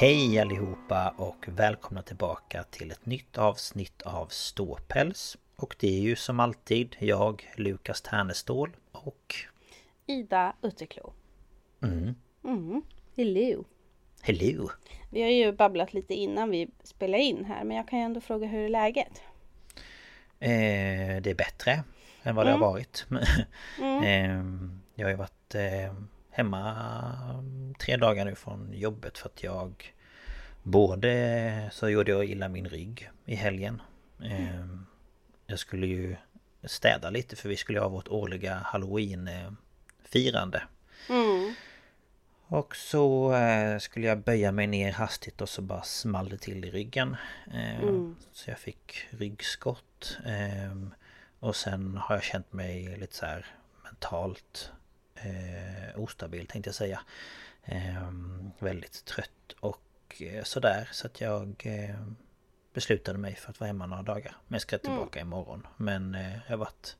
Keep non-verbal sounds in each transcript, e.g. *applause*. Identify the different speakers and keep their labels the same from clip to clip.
Speaker 1: Hej allihopa och välkomna tillbaka till ett nytt avsnitt av Ståpäls. Och det är ju som alltid jag, Lukas Ternestål och...
Speaker 2: Ida Utterklo.
Speaker 1: Mm.
Speaker 2: Mm. Hello.
Speaker 1: Hello!
Speaker 2: Vi har ju babblat lite innan vi spelar in här men jag kan ju ändå fråga hur är läget?
Speaker 1: Eh, det är bättre än vad det
Speaker 2: Mm.
Speaker 1: har varit. *laughs*
Speaker 2: Mm.
Speaker 1: eh, jag har ju varit eh, hemma tre dagar nu från jobbet för att jag Både så gjorde jag illa min rygg i helgen. Eh, jag skulle ju städa lite för vi skulle ha vårt årliga halloween-firande.
Speaker 2: Mm.
Speaker 1: Och så eh, skulle jag böja mig ner hastigt och så bara small det till i ryggen. Eh,
Speaker 2: Mm.
Speaker 1: Så jag fick ryggskott. Eh, och sen har jag känt mig lite så här mentalt eh, ostabil tänkte jag säga. Eh, väldigt trött och eh, sådär. Så att jag eh, beslutade mig för att vara hemma några dagar. Men jag ska tillbaka imorgon. Men eh, jag har varit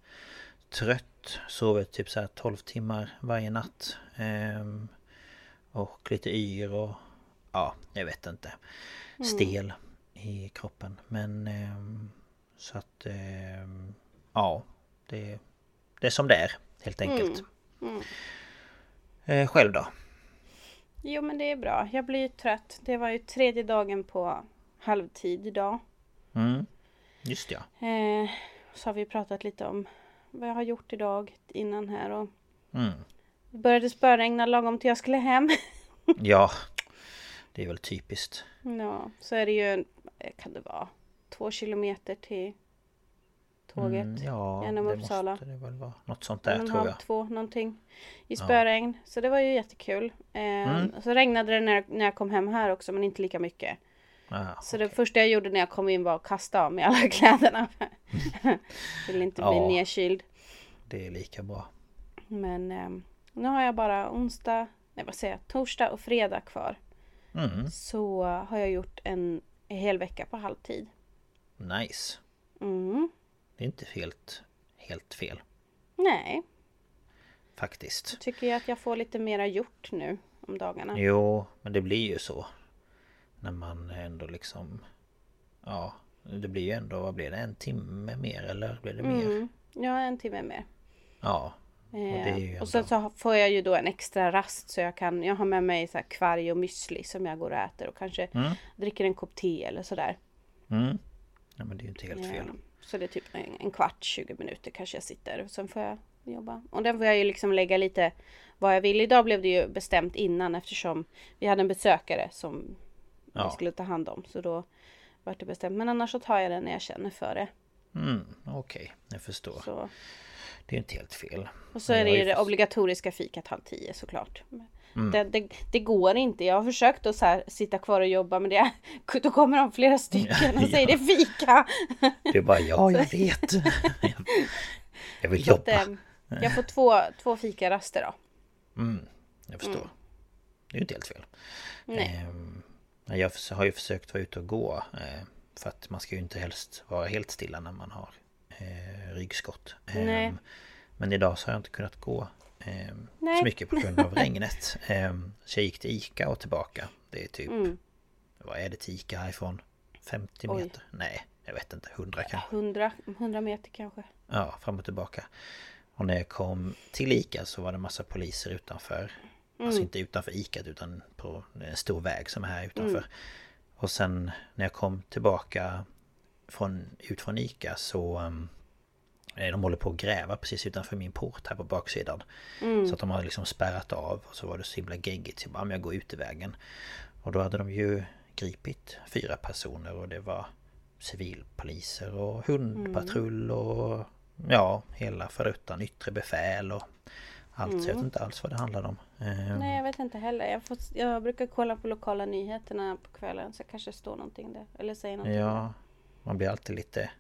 Speaker 1: trött. Sovit typ så här 12 timmar varje natt. Ehm, och lite yr och ja, jag vet inte. Stel i kroppen. Men så att ja, det, det är som det är helt enkelt.
Speaker 2: Mm.
Speaker 1: Eh, själv då?
Speaker 2: Jo men det är bra. Jag blir ju trött. Det var ju tredje dagen på halvtid idag.
Speaker 1: Mm. Just ja.
Speaker 2: Eh, så har vi pratat lite om vad jag har gjort idag innan här och
Speaker 1: Mm.
Speaker 2: det började spöregna lagom till jag skulle hem. *laughs*
Speaker 1: Ja, det är väl typiskt.
Speaker 2: ja, så är det ju, eh, kan det vara, två kilometer till tåget.
Speaker 1: Mm, ja,
Speaker 2: genom
Speaker 1: det
Speaker 2: Uppsala.
Speaker 1: måste det väl vara. Något sånt där tror
Speaker 2: halv,
Speaker 1: jag.
Speaker 2: två någonting. I spöregn. Så det var ju jättekul. Eh,
Speaker 1: Mm.
Speaker 2: Så regnade det när, jag- när jag kom hem här också men inte lika mycket.
Speaker 1: Ah,
Speaker 2: Så det
Speaker 1: okej.
Speaker 2: första jag gjorde när jag kom in var att kasta av mig alla *laughs* kläderna. *laughs* Vill inte bli
Speaker 1: Ja.
Speaker 2: nedkyld.
Speaker 1: Det är lika bra.
Speaker 2: Men ehm, nu har jag bara onsdag, nej vad säger jag, torsdag och fredag kvar.
Speaker 1: Mm,
Speaker 2: Så har jag gjort en hel vecka på halvtid.
Speaker 1: nice.
Speaker 2: Mm.
Speaker 1: Det är inte helt, helt fel.
Speaker 2: Nej,
Speaker 1: Faktiskt.
Speaker 2: tycker jag att jag får lite mera gjort nu om dagarna.
Speaker 1: Jo, men det blir ju så. När man ändå liksom... Ja, det blir ju ändå, vad blir det? En timme mer eller blir det mer?
Speaker 2: Mm. Ja, en timme mer.
Speaker 1: Ja. Och
Speaker 2: Eh, och sen
Speaker 1: ändå-
Speaker 2: så får jag ju då en extra rast så jag kan Jag har med mig så här kvarg och müsli som jag går och äter och kanske
Speaker 1: Mm.
Speaker 2: dricker en kopp te eller sådär.
Speaker 1: Mm. Ja, men det är ju inte helt fel.
Speaker 2: Eh, Så det är typ en, en kvart, 20 minuter kanske jag sitter. Sen får jag jobba. Och den får jag ju liksom lägga lite vad jag vill. Idag blev det ju bestämt innan eftersom vi hade en besökare som
Speaker 1: Ja.
Speaker 2: vi skulle ta hand om. Så då var det bestämt. Men annars så tar jag den när jag känner för det.
Speaker 1: Mm, Okej, jag förstår.
Speaker 2: Så.
Speaker 1: Det är inte helt fel.
Speaker 2: Och så är det
Speaker 1: jag
Speaker 2: ju det obligatoriska fikat halv tio såklart.
Speaker 1: Mm.
Speaker 2: Det, det, det går inte. Jag har försökt att så här, sitta kvar och jobba men det, *laughs* då kommer de flera stycken och säger det är fika.
Speaker 1: Du är bara ja, jag vet. *laughs* Jag vill
Speaker 2: Så att,
Speaker 1: jobba.
Speaker 2: eh, jag får två, två fikaraster då.
Speaker 1: Mm, jag förstår. Det är ju inte helt fel.
Speaker 2: Nej.
Speaker 1: Ehm, jag har ju försökt vara ute och gå. eh, För att man ska ju inte helst vara helt stilla när man har eh, ryggskott. Ehm,
Speaker 2: Nej.
Speaker 1: Men idag så har jag inte kunnat gå ehm,
Speaker 2: Nej.
Speaker 1: så mycket på grund av *laughs* regnet. Ehm, Så jag gick till Ica och tillbaka. Det är typ,
Speaker 2: Mm.
Speaker 1: vad är det till Ica härifrån? 50
Speaker 2: Oj.
Speaker 1: meter? Nej, jag vet inte. 100 kanske.
Speaker 2: 100, 100 meter kanske.
Speaker 1: Ja, fram och tillbaka. Och när jag kom till Ica så var det massa poliser utanför. Alltså inte utanför Ica utan på en stor väg som är här utanför. Och sen när jag kom tillbaka från, ut från Ica så... Um, de håller på att gräva precis utanför min port här på baksidan. Så att de har liksom spärrat av och så var det så himla geggigt. Så jag bara, men jag går ut i vägen. Och då hade de ju gripit fyra personer och det var civilpoliser och hundpatrull och ja, hela föruttan yttre befäl och allt. Så jag vet inte alls vad det handlade om. Eh,
Speaker 2: Nej jag vet inte heller. Jag, får, jag brukar kolla på lokala nyheterna på kvällen så kanske det står någonting där. Eller säger någonting där.
Speaker 1: Ja, man blir alltid lite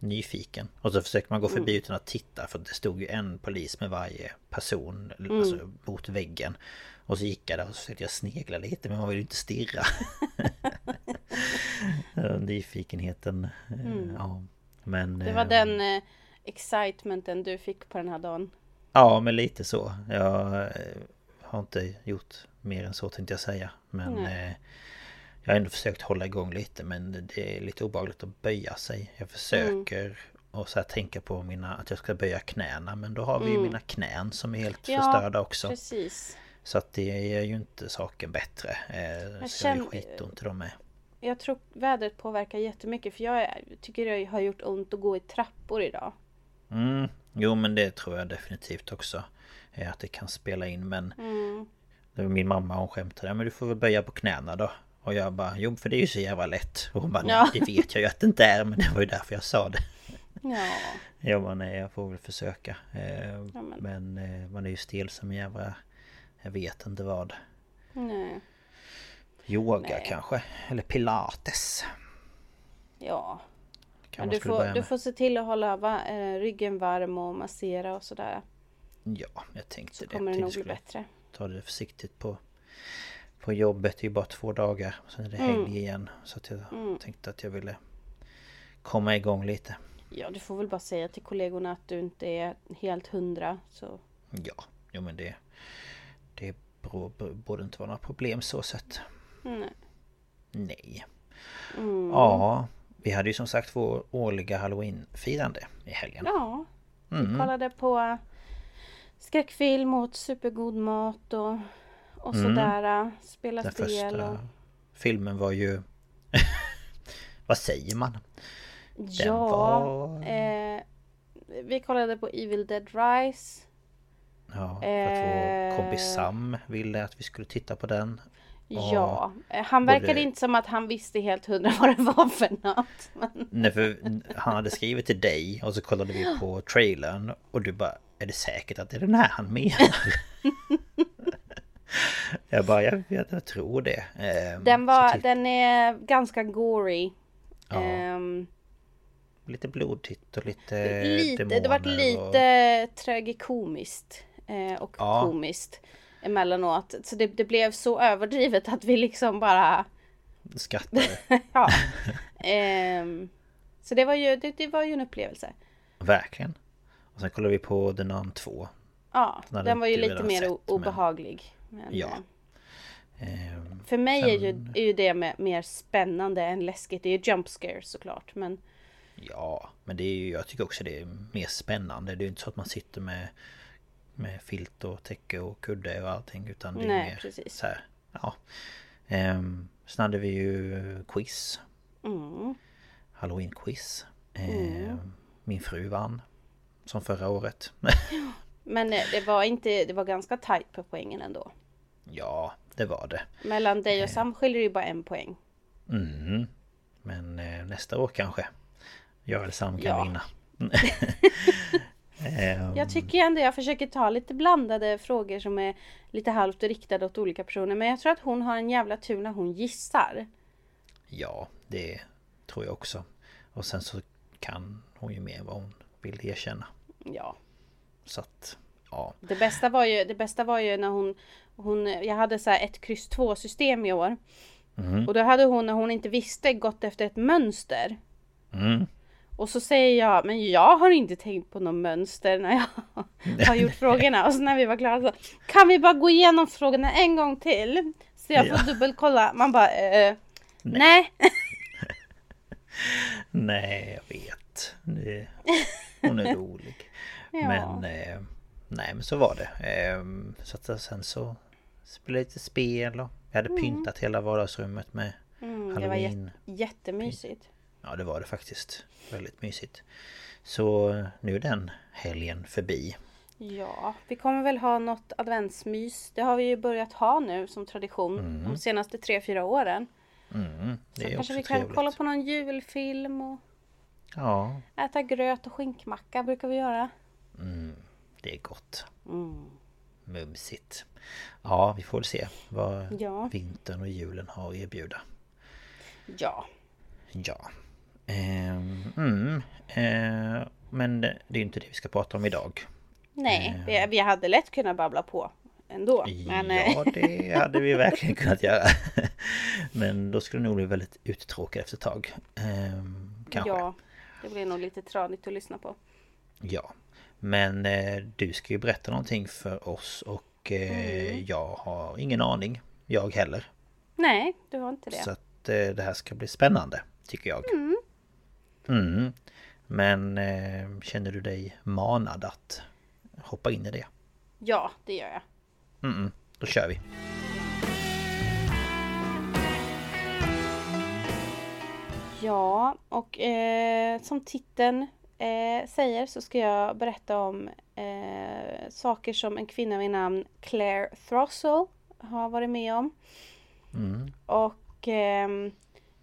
Speaker 1: nyfiken. Och så försöker man gå förbi utan att titta för det stod ju en polis med varje person alltså, mot väggen. Och så gick jag där och så försökte jag snegla lite men man vill ju inte stirra. *laughs* Nyfikenheten. eh, Ja. Men...
Speaker 2: Det var
Speaker 1: eh,
Speaker 2: den eh, excitementen du fick på den här dagen.
Speaker 1: Ja, men lite så. Jag eh, har inte gjort mer än så tänkte jag säga. Men
Speaker 2: Nej.
Speaker 1: eh, jag har ändå försökt hålla igång lite men det är lite obehagligt att böja sig. Jag försöker och så här tänka på mina, att jag ska böja knäna men då har vi ju mina knän som är helt
Speaker 2: Ja,
Speaker 1: förstörda också.
Speaker 2: Precis.
Speaker 1: Så att det är ju inte saken bättre. Eh, så jag
Speaker 2: känner-
Speaker 1: är skitont i dem med.
Speaker 2: Jag tror vädret påverkar jättemycket för jag är- tycker det har gjort ont att gå i trappor idag.
Speaker 1: Mm, jo men det tror jag definitivt också. eh, Att det kan spela in men
Speaker 2: Mm.
Speaker 1: Min mamma hon skämtade men du får väl böja på knäna då Och jag bara jo för det är ju så jävla lätt Och hon bara
Speaker 2: Ja.
Speaker 1: det vet jag ju att det inte är men det var ju därför jag sa det
Speaker 2: Ja,
Speaker 1: Jag bara nej jag får väl försöka eh,
Speaker 2: Ja, men-
Speaker 1: Men eh, man är ju stel som en jävla Jag vet inte vad
Speaker 2: nej.
Speaker 1: Yoga
Speaker 2: Nej.
Speaker 1: kanske Eller pilates
Speaker 2: Ja.
Speaker 1: kan
Speaker 2: Men
Speaker 1: man
Speaker 2: du får, du får se till att hålla va, eh, ryggen varm och massera och sådär.
Speaker 1: Ja jag tänkte
Speaker 2: Så
Speaker 1: det
Speaker 2: kommer det nog bli bättre.
Speaker 1: Ta det försiktigt på På jobbet det är ju bara två dagar Sen är det helg
Speaker 2: Mm.
Speaker 1: igen Så att jag tänkte att jag ville Komma igång lite
Speaker 2: Ja, du får väl bara säga till kollegorna att du inte är helt hundra. Så
Speaker 1: Ja, jo men det... Det beror- borde inte vara några problem så sett.
Speaker 2: nej.
Speaker 1: Nej.
Speaker 2: Mm.
Speaker 1: Ja, vi hade ju som sagt vår årliga halloween-firande i helgen.
Speaker 2: Ja, vi
Speaker 1: Mm.
Speaker 2: kollade på skräckfilm, åt supergod mat och, och
Speaker 1: Mm.
Speaker 2: sådär. Spela
Speaker 1: Den
Speaker 2: spel
Speaker 1: första
Speaker 2: och...
Speaker 1: filmen var ju... *laughs* Vad säger man?
Speaker 2: Ja,
Speaker 1: var-
Speaker 2: eh, vi kollade på Evil Dead Rise.
Speaker 1: Ja, för att vår
Speaker 2: Eh.
Speaker 1: kompis Sam ville att vi skulle titta på den.
Speaker 2: Ja, eh, han verkade
Speaker 1: både-
Speaker 2: inte som att han visste helt hundra vad det var för något. Men,
Speaker 1: Nej, för han hade skrivit till dig och så kollade vi på trailern och du bara Är det säkert att det är den här han menar? *laughs* jag bara, jag, jag, jag tror det. Ehm,
Speaker 2: den, var,
Speaker 1: titt-
Speaker 2: den är ganska gory.
Speaker 1: Ja.
Speaker 2: Ehm,
Speaker 1: Lite blodtitt och lite
Speaker 2: lite, det var lite tragikomiskt eh, och
Speaker 1: Ja.
Speaker 2: komiskt emellanåt. Så det, det blev så överdrivet att vi liksom bara...
Speaker 1: och skrattade. *laughs*
Speaker 2: Ja. Ehm, så det var, ju, det, det var ju en upplevelse.
Speaker 1: Verkligen. Och sen kollade vi på The Nun 2.
Speaker 2: Ja,
Speaker 1: Den
Speaker 2: den var ju lite mer
Speaker 1: sett,
Speaker 2: obehaglig. Men,
Speaker 1: Ja.
Speaker 2: Eh,
Speaker 1: Ehm,
Speaker 2: För mig är, ju,
Speaker 1: Sen-
Speaker 2: är ju det med, mer spännande än läskigt. Det är ju jump scares såklart. Men
Speaker 1: Ja, men det är ju, jag tycker också det är mer spännande. Det är ju inte så att man sitter med med filt och täcke och kudde och allting utan det är
Speaker 2: Nej,
Speaker 1: mer
Speaker 2: precis.
Speaker 1: så här, ja. Ehm, sen hade vi ju quiz.
Speaker 2: mm,
Speaker 1: Halloween-quiz. Ehm,
Speaker 2: Mm.
Speaker 1: Min fru vann. Som förra året. *laughs*
Speaker 2: men eh, det var inte, det var ganska tajt på poängen ändå.
Speaker 1: ja, det var det.
Speaker 2: Mellan dig och Sam skiljer det ju bara en poäng.
Speaker 1: Mm. Men eh, nästa år kanske. Jag eller Sam kan
Speaker 2: Ja.
Speaker 1: vinna. *laughs* *laughs* Ehm,
Speaker 2: Jag tycker ändå jag försöker ta lite blandade frågor som är lite halvt riktade åt olika personer. Men jag tror att hon har en jävla tur när hon gissar.
Speaker 1: Ja, det tror jag också. Och sen så kan hon ju mer vad hon vill erkänna.
Speaker 2: Ja.
Speaker 1: Så att, ja.
Speaker 2: Det bästa var ju, det bästa var ju när hon, hon jag hade så här ett kryss 2 system i år. Och då hade hon när hon inte visste gått efter ett mönster.
Speaker 1: Mm.
Speaker 2: Och så säger jag, men jag har inte tänkt på något mönster när jag *laughs* har gjort frågorna. Och så när vi var klara så, kan vi bara gå igenom frågorna en gång till? Så jag får
Speaker 1: Ja.
Speaker 2: dubbelkolla. Man bara, eh, nej. *laughs*
Speaker 1: Nej, jag vet. Det, hon är rolig. *laughs*
Speaker 2: Ja.
Speaker 1: Men... Eh, nej, men så var det. Eh, så att sen så... Spelade lite spel och... Jag hade pyntat hela vardagsrummet med
Speaker 2: Mm, det var
Speaker 1: halloween.
Speaker 2: jät- jättemysigt.
Speaker 1: Ja, det var det faktiskt. Väldigt mysigt. Så nu är den helgen förbi.
Speaker 2: Ja, vi kommer väl ha något adventsmys. Det har vi ju börjat ha nu som tradition de senaste tre fyra åren.
Speaker 1: Mm, det
Speaker 2: Så
Speaker 1: är
Speaker 2: kanske vi kan
Speaker 1: trevligt.
Speaker 2: kolla på någon julfilm och
Speaker 1: Ja,
Speaker 2: äta gröt och skinkmacka brukar vi göra.
Speaker 1: det är gott.
Speaker 2: Mm.
Speaker 1: Mumsigt. Ja, vi får se vad
Speaker 2: Ja.
Speaker 1: vintern och julen har att erbjuda.
Speaker 2: Ja,
Speaker 1: Ja. Ehm, mm, eh, men det är inte det vi ska prata om idag.
Speaker 2: nej, vi, vi hade lätt kunnat babbla på ändå. Men, eh,
Speaker 1: Ja, det hade vi verkligen kunnat göra. *laughs* Men då skulle det nog bli väldigt uttråkad efter ett tag. Ehm, kanske.
Speaker 2: ja, det blir nog lite tranigt att lyssna på.
Speaker 1: Ja. Men eh, du ska ju berätta någonting för oss och eh,
Speaker 2: Mm.
Speaker 1: jag har ingen aning. Jag heller.
Speaker 2: Nej, du har inte det.
Speaker 1: Så att eh, det här ska bli spännande, tycker jag. Mm. Men eh, känner du dig manad att hoppa in i det?
Speaker 2: Ja, det gör jag.
Speaker 1: Mm, då kör vi.
Speaker 2: Ja, och eh, som titeln eh, säger så ska jag berätta om eh, saker som en kvinna vid namn Claire Throssell har varit med om. Och ehm,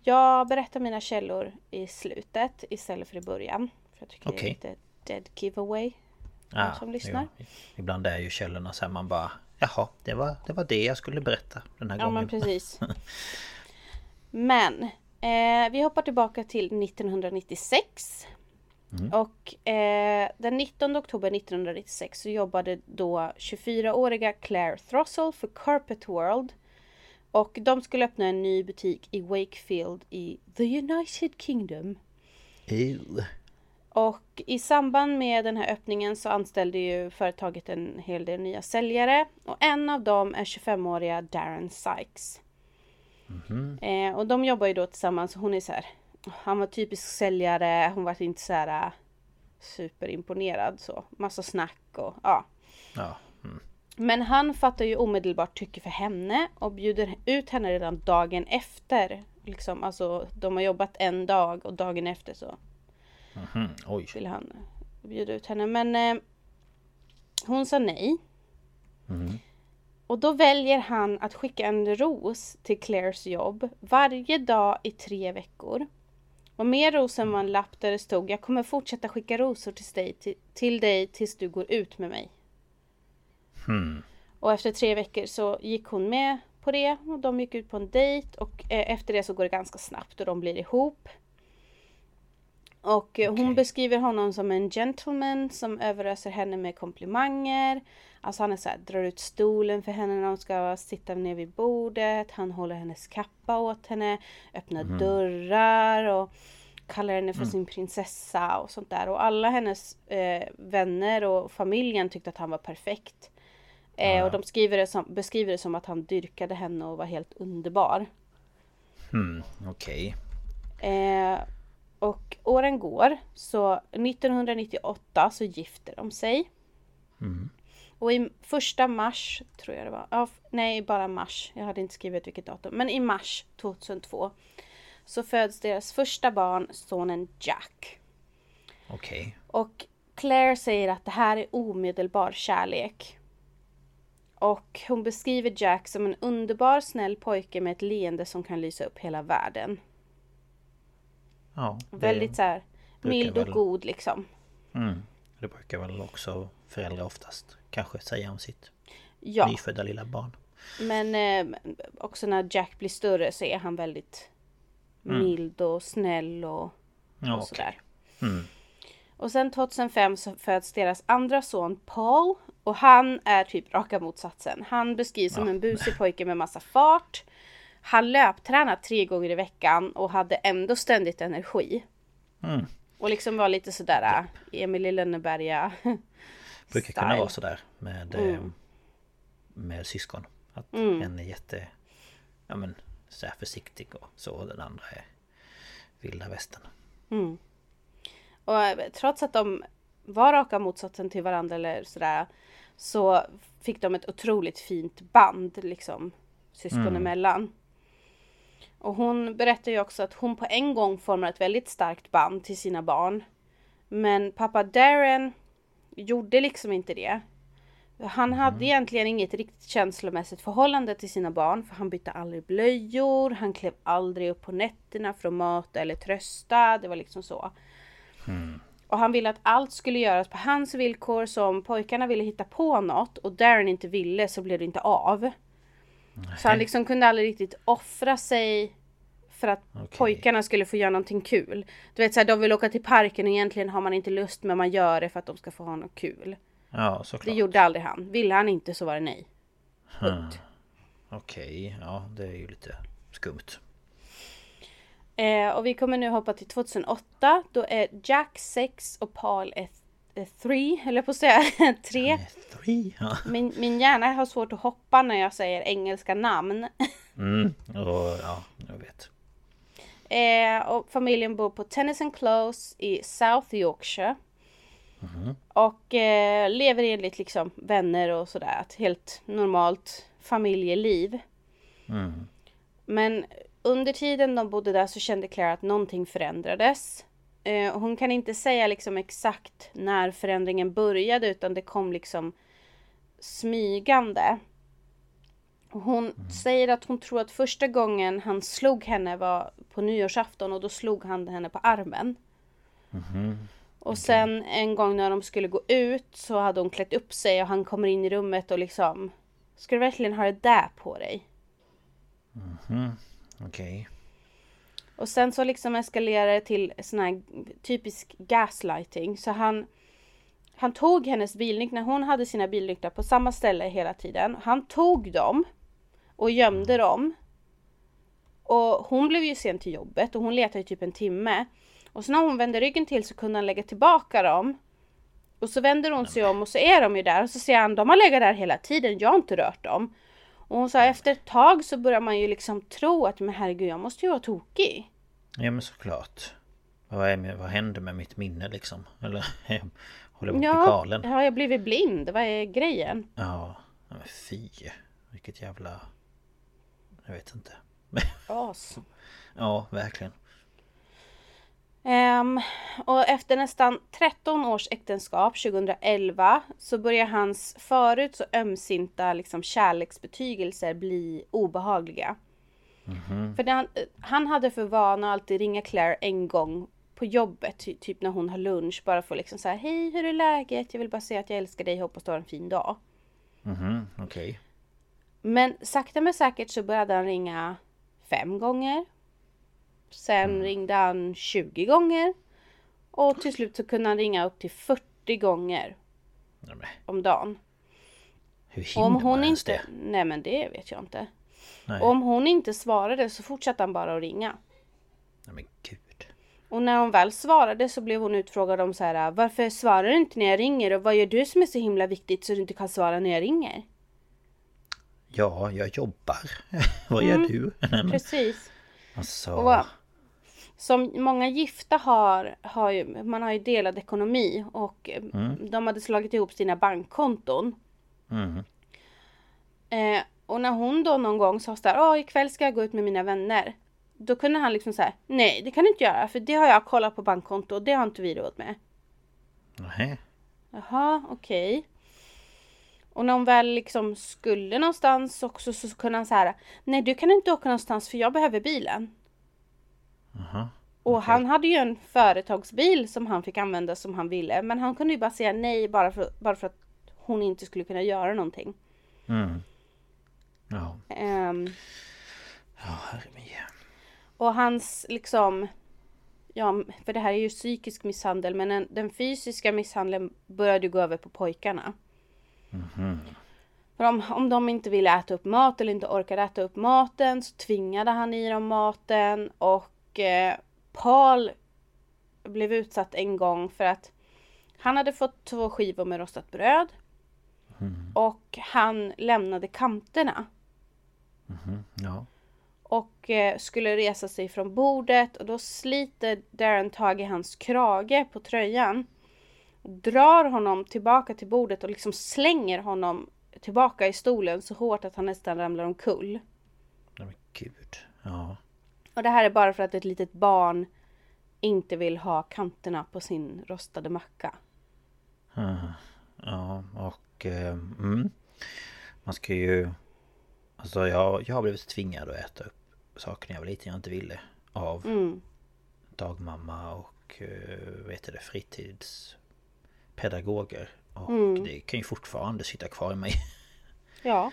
Speaker 2: jag berättar mina källor i slutet istället för i början. För jag tycker det är lite dead giveaway. de som lyssnar.
Speaker 1: jo. Ibland är ju källorna så här man bara Jaha, det var, det var det jag skulle berätta den här
Speaker 2: Ja
Speaker 1: gången.
Speaker 2: men precis. *laughs* Men eh, vi hoppar tillbaka till 1996. Och eh, den 19 oktober 1996 så jobbade då 24-åriga Claire Throssell för Carpet World. Och de skulle öppna en ny butik i Wakefield i the United Kingdom.
Speaker 1: Ew.
Speaker 2: Och i samband med den här öppningen så anställde ju företaget en hel del nya säljare. Och en av dem är 25-åriga Darren Sykes. Eh, och de jobbar ju då tillsammans. Hon är så här. Han var typisk säljare. Hon var inte så här äh, superimponerad så. Massa snack och ja.
Speaker 1: Ja.
Speaker 2: Men han fattar ju omedelbart tycke för henne och bjuder ut henne redan dagen efter. Liksom, alltså de har jobbat en dag och dagen efter så
Speaker 1: Mm, oj.
Speaker 2: ville han bjuda ut henne. Men eh, hon sa nej. Och då väljer han att skicka en ros till Claires jobb varje dag i tre veckor. Och med rosen var en lapp där det stod Jag kommer fortsätta skicka rosor till dig, till, till dig tills du går ut med mig. Och efter tre veckor så gick hon med på det och de gick ut på en dejt och eh, efter det så går det ganska snabbt och de blir ihop. Och eh, hon beskriver honom som en gentleman som överöser henne med komplimanger. Alltså han är så här, drar ut stolen för henne när hon ska sitta ner vid bordet. Han håller hennes kappa åt henne, öppnar dörrar och kallar henne för sin prinsessa och sånt där. Och alla hennes eh, vänner och familjen tyckte att han var perfekt. Eh, och de skriver det som, beskriver det som att han dyrkade henne och var helt underbar.
Speaker 1: Mm, Okej.
Speaker 2: Eh, och åren går. Så 1998 så gifter de sig. Och i första mars, tror jag det var. Ja, nej, bara mars. Jag hade inte skrivit vilket datum. Men i mars 2002 så föds deras första barn, sonen Jack.
Speaker 1: Okej.
Speaker 2: Och Claire säger att det här är omedelbar kärlek. Och hon beskriver Jack som en underbar snäll pojke med ett leende som kan lysa upp hela världen.
Speaker 1: Ja.
Speaker 2: Väldigt så här mild och
Speaker 1: väl-
Speaker 2: god liksom.
Speaker 1: Mm. Det brukar väl också föräldrar oftast kanske säga om sitt
Speaker 2: Ja,
Speaker 1: nyfödda lilla barn.
Speaker 2: men eh, också när Jack blir större så är han väldigt mild och snäll och,
Speaker 1: Ja,
Speaker 2: och sådär.
Speaker 1: Mm.
Speaker 2: Och sen 2005 så föds deras andra son Paul. Och han är typ raka motsatsen. Han beskrivs som en busig pojke med massa fart. Han löptränade tre gånger i veckan och hade ändå ständigt energi.
Speaker 1: Mm.
Speaker 2: Och liksom var lite sådär äh, Emil i Lönneberga *laughs*
Speaker 1: Brukar kunna vara sådär med,
Speaker 2: Mm.
Speaker 1: eh, med syskon. Att en är jätte... Ja men så här försiktig och så och den andra är vilda västern.
Speaker 2: Och eh, trots att de var raka motsatsen till varandra eller sådär så fick de ett otroligt fint band liksom syskon emellan. Och hon berättar ju också att hon på en gång formar ett väldigt starkt band till sina barn. Men pappa Darren gjorde liksom inte det. Han hade egentligen inget riktigt känslomässigt förhållande till sina barn för han bytte aldrig blöjor, han klev aldrig upp på nätterna för att mata eller trösta. Det var liksom så. Och han ville att allt skulle göras på hans villkor. Så om pojkarna ville hitta på något och Darren inte ville så blev det inte av. Så han liksom kunde aldrig riktigt offra sig för att
Speaker 1: Okej.
Speaker 2: pojkarna skulle få göra någonting kul. Du vet såhär, de vill åka till parken och egentligen har man inte lust men man gör det för att de ska få ha något kul.
Speaker 1: Ja
Speaker 2: Det
Speaker 1: såklart.
Speaker 2: gjorde aldrig han. Ville han inte så var det nej. Punkt.
Speaker 1: Okej, ja det är ju lite skumt.
Speaker 2: Eh, och vi kommer nu hoppa till 2008. Då är Jack 6 och Paul är 3, eller på att säga *laughs* 3.
Speaker 1: Eh, Three, ja.
Speaker 2: Min, min hjärna har svårt att hoppa när jag säger engelska namn. *laughs*
Speaker 1: Mm, och ja, jag vet.
Speaker 2: Eh, och familjen bor på Tennyson Close i South Yorkshire. Och eh, lever enligt liksom vänner och sådär. Ett helt normalt familjeliv.
Speaker 1: Mm.
Speaker 2: Men under tiden de bodde där så kände Claire att någonting förändrades. Eh, hon kan inte säga liksom exakt när förändringen började utan det kom liksom smygande. Hon säger att hon tror att första gången han slog henne var på nyårsafton och då slog han henne på armen. Och sen en gång när de skulle gå ut så hade hon klätt upp sig och han kommer in i rummet och liksom Ska du verkligen ha det där på dig?
Speaker 1: Okej.
Speaker 2: Och sen så liksom eskalerar det till sån här typisk gaslighting. Så han, han tog hennes bilnycklar, hon hade sina bilnycklar på samma ställe hela tiden. Han tog dem och gömde dem. Och hon blev ju sen till jobbet och hon letade i typ en timme. Och så när hon vände ryggen till så kunde han lägga tillbaka dem. Och så vänder hon sig om och så är de ju där och så säger han de har legat där hela tiden, jag har inte rört dem. Och hon sa efter ett tag så börjar man ju liksom tro att men herregud jag måste ju vara tokig.
Speaker 1: Ja men såklart. Vad, är med, vad hände med mitt minne liksom? Eller *laughs* håller jag på
Speaker 2: Ja,
Speaker 1: galen?
Speaker 2: har jag blivit blind? Vad är grejen?
Speaker 1: Ja, ja, men fy. Vilket jävla... Jag vet inte.
Speaker 2: As. *laughs*
Speaker 1: Ja, verkligen.
Speaker 2: Ehm, och efter nästan 13 års äktenskap 2011 så börjar hans förut så ömsinta liksom, kärleksbetygelser bli obehagliga. För det han, han hade för vana att alltid ringa Claire en gång på jobbet, ty, typ när hon har lunch, bara för att liksom säga hej hur är läget? Jag vill bara säga att jag älskar dig, hoppas du har en fin dag.
Speaker 1: Mhm, okej.
Speaker 2: Men sakta men säkert så började han ringa fem gånger. Sen ringde han 20 gånger. Och till slut så kunde han ringa upp till 40 gånger
Speaker 1: Nej, men,
Speaker 2: om dagen.
Speaker 1: hur hinner
Speaker 2: om
Speaker 1: man
Speaker 2: hon
Speaker 1: ens
Speaker 2: inte...
Speaker 1: det?
Speaker 2: Nej men det vet jag inte.
Speaker 1: Nej.
Speaker 2: Om hon inte svarade så fortsatte han bara att ringa.
Speaker 1: Nej men gud.
Speaker 2: Och när hon väl svarade så blev hon utfrågad om så här Varför svarar du inte när jag ringer? Och vad gör du som är så himla viktigt så du inte kan svara när jag ringer?
Speaker 1: Ja, jag jobbar. *laughs* vad gör du? *laughs* Nej, men,
Speaker 2: Precis.
Speaker 1: alltså...
Speaker 2: Och Som många gifta har, har ju, man har ju delad ekonomi och eh, de hade slagit ihop sina bankkonton.
Speaker 1: Mm.
Speaker 2: Eh, och när hon då någon gång sa såhär, åh ikväll ska jag gå ut med mina vänner. Då kunde han liksom säga, nej det kan du inte göra för det har jag kollat på bankkonto och det har inte vi råd med.
Speaker 1: Nej.
Speaker 2: Jaha, okej. Och när hon väl liksom skulle någonstans också så kunde han säga Nej du kan inte åka någonstans för jag behöver bilen.
Speaker 1: Jaha.
Speaker 2: Och han hade ju en företagsbil som han fick använda som han ville. Men han kunde ju bara säga nej bara för, bara för att hon inte skulle kunna göra någonting.
Speaker 1: Mm. Ja.
Speaker 2: Ehm,
Speaker 1: Ja, herre min.
Speaker 2: och hans liksom Ja, för det här är ju psykisk misshandel men den, den fysiska misshandeln började ju gå över på pojkarna. För om, om de inte ville äta upp mat eller inte orkade äta upp maten så tvingade han i dem maten och eh, Paul blev utsatt en gång för att han hade fått två skivor med rostat bröd och han lämnade kanterna
Speaker 1: Ja.
Speaker 2: och eh, skulle resa sig från bordet och då sliter Darren tag i hans krage på tröjan. Drar honom tillbaka till bordet och liksom slänger honom tillbaka i stolen så hårt att han nästan ramlar omkull.
Speaker 1: Nej men gud. Ja.
Speaker 2: Och det här är bara för att ett litet barn inte vill ha kanterna på sin rostade macka.
Speaker 1: Ja, och... Eh, mm. Man ska ju... Alltså jag, jag har blivit tvingad att äta upp saker när jag var liten jag inte ville. Av
Speaker 2: Mm.
Speaker 1: dagmamma och eh, vet det, fritidspedagoger. Och
Speaker 2: Mm.
Speaker 1: det kan ju fortfarande sitta kvar i mig.
Speaker 2: Ja.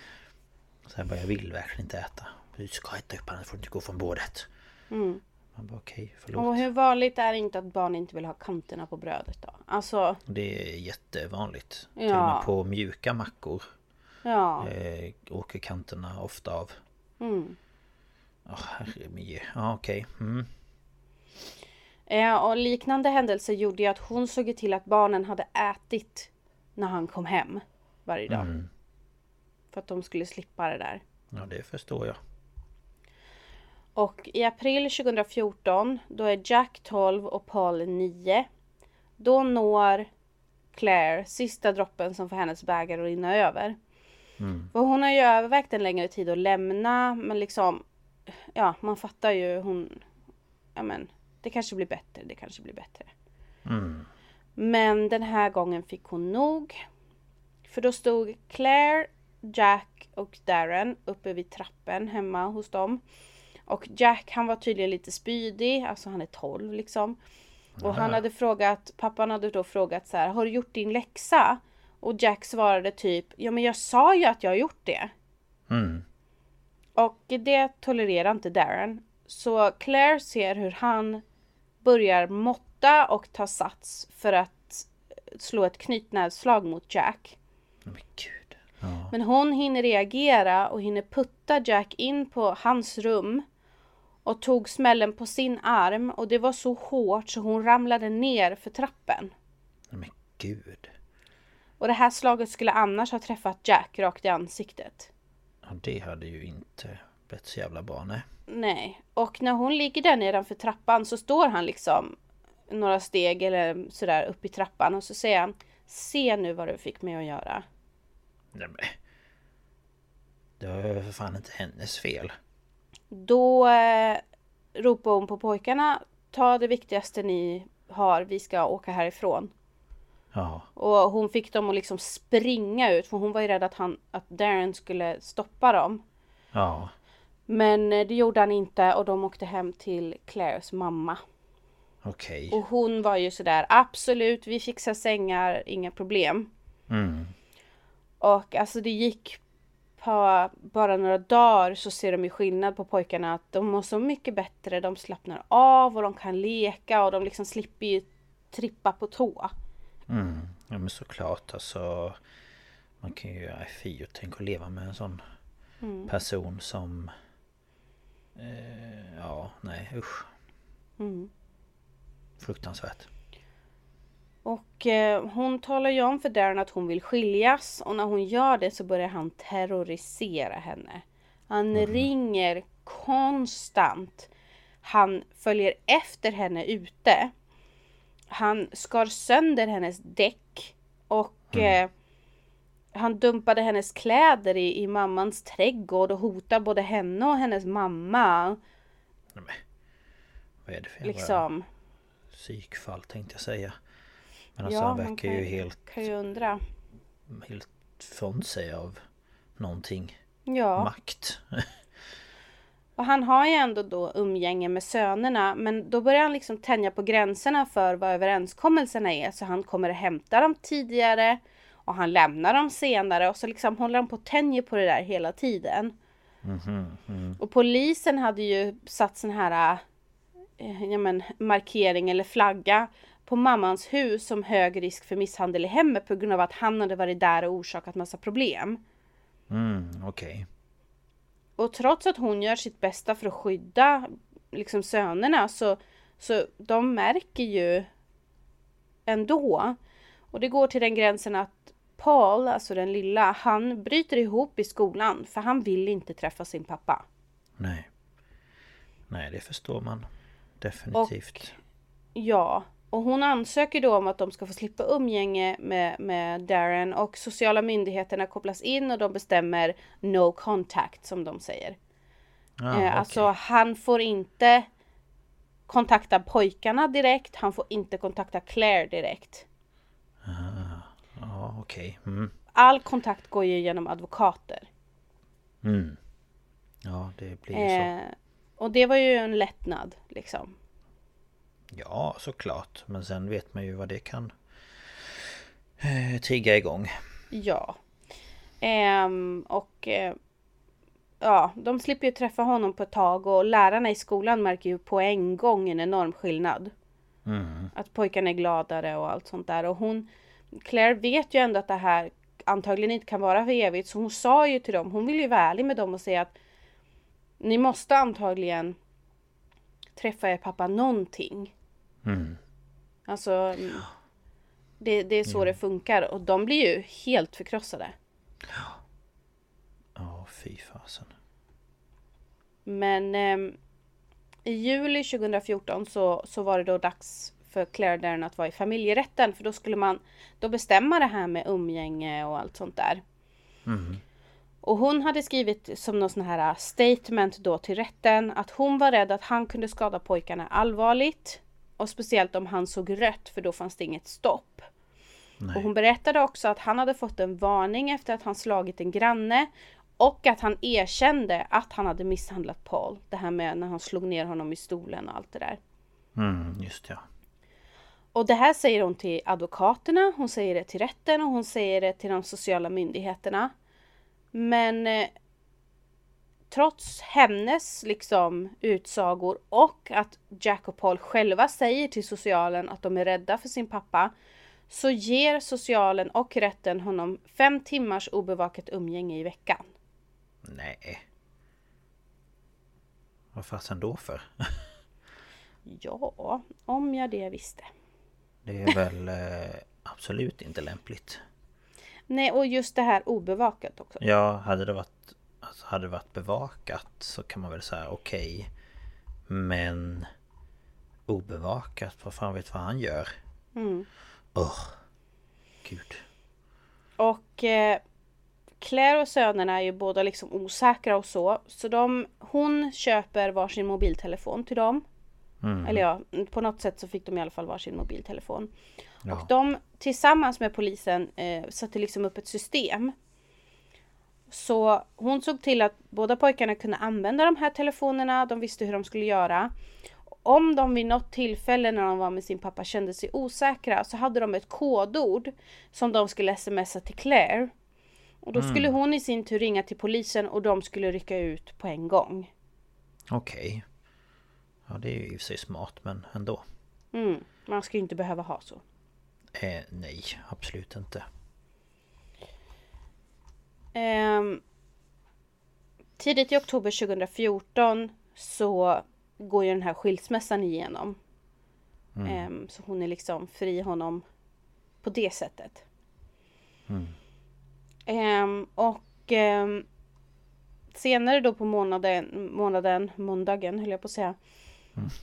Speaker 1: Så jag bara, jag vill verkligen inte äta. Du ska äta upp annars får du inte gå från bordet.
Speaker 2: Mm.
Speaker 1: Man bara okej, förlåt.
Speaker 2: Och hur vanligt är det inte att barn inte vill ha kanterna på brödet då? Alltså,
Speaker 1: Det är jättevanligt. Till och
Speaker 2: Ja.
Speaker 1: med på mjuka mackor
Speaker 2: ja.
Speaker 1: eh, åker kanterna ofta av.
Speaker 2: Mm.
Speaker 1: Ja, herre min. Ja, okej. Mm.
Speaker 2: Eh, och liknande händelser gjorde ju att hon såg till att barnen hade ätit när han kom hem varje dag.
Speaker 1: Mm.
Speaker 2: För att de skulle slippa det där.
Speaker 1: Ja, det förstår jag.
Speaker 2: Och i april 2014, då är Jack 12 och Paul 9. Då når Claire sista droppen som får hennes bägare att rinna över. För hon har ju övervägt en längre tid att lämna, men liksom... Ja, man fattar ju hon... Ja men, det kanske blir bättre, det kanske blir bättre. Men den här gången fick hon nog. För då stod Claire, Jack och Darren uppe vid trappen hemma hos dem. Och Jack han var tydligen lite spydig, alltså han är 12 liksom. Och han hade frågat, pappan hade då frågat så här, har du gjort din läxa? Och Jack svarade typ, ja men jag sa ju att jag har gjort det.
Speaker 1: Mm.
Speaker 2: Och det tolererar inte Darren. Så Claire ser hur han börjar måtta och ta sats för att slå ett knytnävsslag mot Jack.
Speaker 1: Men gud. Ja.
Speaker 2: Men hon hinner reagera och hinner putta Jack in på hans rum och tog smällen på sin arm och det var så hårt så hon ramlade ner för trappen.
Speaker 1: Men gud.
Speaker 2: Och det här slaget skulle annars ha träffat Jack rakt i ansiktet.
Speaker 1: Ja, det hade ju inte blivit så jävla bra, nej.
Speaker 2: Nej, och när hon ligger där nedanför trappan så står han liksom några steg eller sådär upp i trappan och så säger han Se nu vad du fick mig att göra.
Speaker 1: Nej men. Det var ju för fan inte hennes fel.
Speaker 2: Då eh, ropar hon på pojkarna Ta det viktigaste ni har, vi ska åka härifrån.
Speaker 1: Ja.
Speaker 2: Och hon fick dem att liksom springa ut för hon var ju rädd att, han, att Darren skulle stoppa dem.
Speaker 1: Ja.
Speaker 2: Men eh, det gjorde han inte och de åkte hem till Claires mamma.
Speaker 1: Okej.
Speaker 2: Och hon var ju sådär absolut, vi fixar sängar, inga problem.
Speaker 1: Mm.
Speaker 2: Och alltså det gick på bara några dagar så ser de ju skillnad på pojkarna att de mår så mycket bättre, de slappnar av och de kan leka och de liksom slipper ju trippa på tå.
Speaker 1: Mm. Ja men såklart alltså. Man kan ju, fy och tänk att leva med en sån
Speaker 2: Mm.
Speaker 1: person som... Eh, ja, nej usch.
Speaker 2: Mm.
Speaker 1: Fruktansvärt.
Speaker 2: Och eh, hon talar ju om för Darren att hon vill skiljas och när hon gör det så börjar han terrorisera henne. Han ringer konstant. Han följer efter henne ute. Han skar sönder hennes däck och eh, han dumpade hennes kläder i, i mammans trädgård och hotar både henne och hennes mamma.
Speaker 1: Men, vad är det för
Speaker 2: Liksom.
Speaker 1: psykfall tänkte jag säga. Men alltså
Speaker 2: Ja,
Speaker 1: han verkar ju helt,
Speaker 2: Kan ju undra.
Speaker 1: helt från sig av någonting.
Speaker 2: Ja.
Speaker 1: Makt.
Speaker 2: Och *laughs* Och han har ju ändå då umgänge med sönerna men då börjar han liksom tänja på gränserna för vad överenskommelserna är. Så han kommer att hämta dem tidigare och han lämnar dem senare och så liksom håller han på och tänjer på det där hela tiden. Och polisen hade ju satt sån här eh, ja, men, markering eller flagga på mammans hus som hög risk för misshandel i hemmet på grund av att han hade varit där och orsakat massa problem.
Speaker 1: Mm, okej.
Speaker 2: Och trots att hon gör sitt bästa för att skydda liksom sönerna så, så de märker ju ändå. Och det går till den gränsen att Paul, alltså den lilla, han bryter ihop i skolan för han vill inte träffa sin pappa.
Speaker 1: Nej. Nej, det förstår man. Definitivt.
Speaker 2: Ja, och hon ansöker då om att de ska få slippa umgänge med, med Darren och sociala myndigheterna kopplas in och de bestämmer no contact som de säger.
Speaker 1: Ah,
Speaker 2: eh. Alltså han får inte kontakta pojkarna direkt, han får inte kontakta Claire direkt.
Speaker 1: Ja, okej. Mm.
Speaker 2: All kontakt går ju genom advokater.
Speaker 1: Mm. Ja, det blir ju så.
Speaker 2: Eh, och det var ju en lättnad liksom.
Speaker 1: Ja, såklart. Men sen vet man ju vad det kan eh, trigga igång.
Speaker 2: Ja. Ehm, och eh, ja, de slipper ju träffa honom på ett tag och lärarna i skolan märker ju på en gång en enorm skillnad. Att pojkarna är gladare och allt sånt där. Och hon, Claire vet ju ändå att det här antagligen inte kan vara för evigt. Så hon sa ju till dem, hon vill ju vara ärlig med dem och säga att ni måste antagligen träffa er pappa någonting. Alltså, mm, det, det är så det funkar och de blir ju helt förkrossade.
Speaker 1: Ja, fy fasen.
Speaker 2: Men ehm, i juli 2014 så, så var det då dags för Claire Darren att vara i familjerätten för då skulle man då bestämma det här med umgänge och allt sånt där. Och hon hade skrivit som någon sån här statement då till rätten att hon var rädd att han kunde skada pojkarna allvarligt. Och speciellt om han såg rött för då fanns det inget stopp. Och hon berättade också att han hade fått en varning efter att han slagit en granne. Och att han erkände att han hade misshandlat Paul. Det här med när han slog ner honom i stolen och allt det där.
Speaker 1: Mm, just ja.
Speaker 2: Och det här säger hon till advokaterna, hon säger det till rätten och hon säger det till de sociala myndigheterna. Men eh, trots hennes liksom utsagor och att Jack och Paul själva säger till socialen att de är rädda för sin pappa så ger socialen och rätten honom fem timmars obevakat umgänge i veckan.
Speaker 1: Nej. Vad fasen då för? *laughs*
Speaker 2: Ja, om jag det visste.
Speaker 1: Det är väl eh, absolut inte lämpligt.
Speaker 2: Nej, och just det här obevakat också.
Speaker 1: Ja, hade det varit alltså, Hade det varit bevakat så kan man väl säga okej Men Obevakat, vad fan vet vad han gör?
Speaker 2: Mm.
Speaker 1: Åh Gud
Speaker 2: Och eh, Claire och sönerna är ju båda liksom osäkra och så. Så de, hon köper varsin mobiltelefon till dem. Eller ja, på något sätt så fick de i alla fall varsin mobiltelefon. Och de tillsammans med polisen eh, satte liksom upp ett system. Så hon såg till att båda pojkarna kunde använda de här telefonerna. De visste hur de skulle göra. Om de vid något tillfälle när de var med sin pappa kände sig osäkra så hade de ett kodord som de skulle smsa till Claire. Och då skulle hon i sin tur ringa till polisen och de skulle rycka ut på en gång.
Speaker 1: Okej Ja det är ju i och för sig smart men ändå
Speaker 2: Mm, man ska ju inte behöva ha så.
Speaker 1: eh, Nej absolut inte
Speaker 2: Ehm, tidigt i oktober 2014 så går ju den här skilsmässan igenom. Ehm, så hon är liksom fri honom på det sättet. Ehm, och ehm, senare då på månaden, månaden, måndagen höll jag på att säga.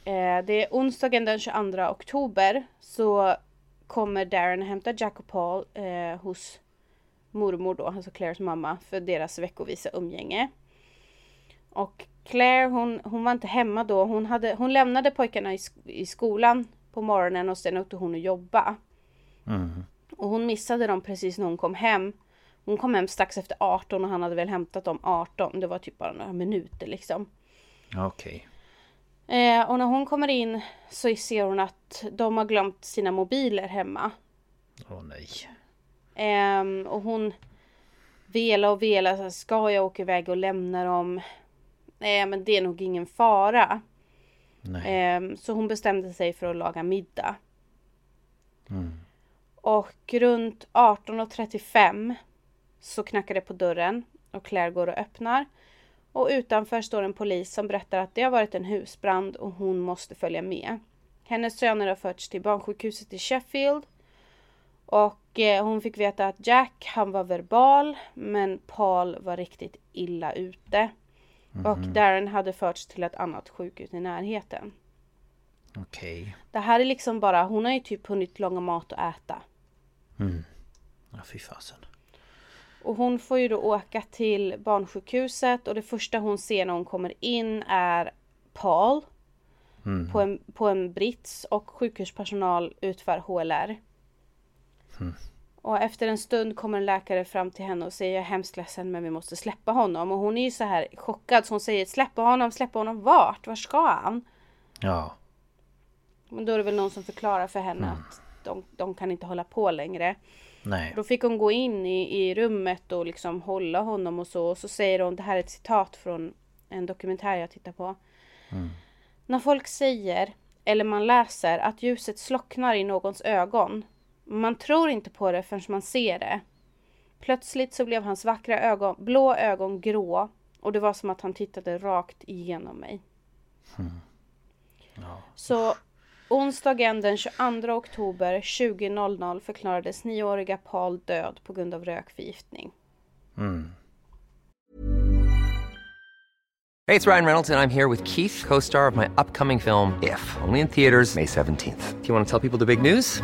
Speaker 2: Eh, det är onsdagen den 22 oktober så kommer Darren hämta Jack och Paul eh, hos mormor då, alltså Claires mamma, för deras veckovisa umgänge. Och Claire hon, hon var inte hemma då. Hon, hade, hon lämnade pojkarna i, i skolan på morgonen och sen åkte hon och jobba. Och hon missade dem precis när hon kom hem. Hon kom hem strax efter 18 och han hade väl hämtat dem 18. Det var typ bara några minuter liksom.
Speaker 1: Okej.
Speaker 2: Eh, och när hon kommer in så ser hon att de har glömt sina mobiler hemma.
Speaker 1: Åh nej.
Speaker 2: Ehm, och hon velar och velar. Så här, ska jag åka iväg och lämna dem? Nej, men det är nog ingen fara. Ehm, så hon bestämde sig för att laga middag.
Speaker 1: Mm.
Speaker 2: Och runt 18.35 så knackar det på dörren och Claire går och öppnar. Och utanför står en polis som berättar att det har varit en husbrand och hon måste följa med. Hennes söner har förts till barnsjukhuset i Sheffield. Och eh, hon fick veta att Jack, han var verbal, men Paul var riktigt illa ute. Och Darren hade förts till ett annat sjukhus i närheten.
Speaker 1: Okej.
Speaker 2: Det här är liksom bara, hon har ju typ hunnit laga mat och äta.
Speaker 1: Ja, fy fasen.
Speaker 2: Och hon får ju då åka till barnsjukhuset och det första hon ser när hon kommer in är Paul. På, en, på en brits och sjukhuspersonal utför HLR. Och efter en stund kommer en läkare fram till henne och säger jag är hemskt ledsen men vi måste släppa honom. Och hon är ju så här chockad så hon säger släppa honom, släppa honom vart? Var ska han?
Speaker 1: Ja.
Speaker 2: Men då är det väl någon som förklarar för henne att de, de kan inte hålla på längre.
Speaker 1: Nej.
Speaker 2: Då fick hon gå in i, i rummet och liksom hålla honom och så. Och så säger hon, det här är ett citat från en dokumentär jag tittar på. När folk säger, eller man läser, att ljuset slocknar i någons ögon. Man tror inte på det förrän man ser det. Plötsligt så blev hans vackra ögon, blå ögon grå. Och det var som att han tittade rakt igenom mig. Så onsdagen den 22 oktober 20.00 förklarades nioåriga Paul död på grund av rökförgiftning.
Speaker 3: Hey, it's Ryan Reynolds, and I'm here with Keith, co star of my upcoming film, If, only in theaters, May 17th. Do you want to tell people the big news?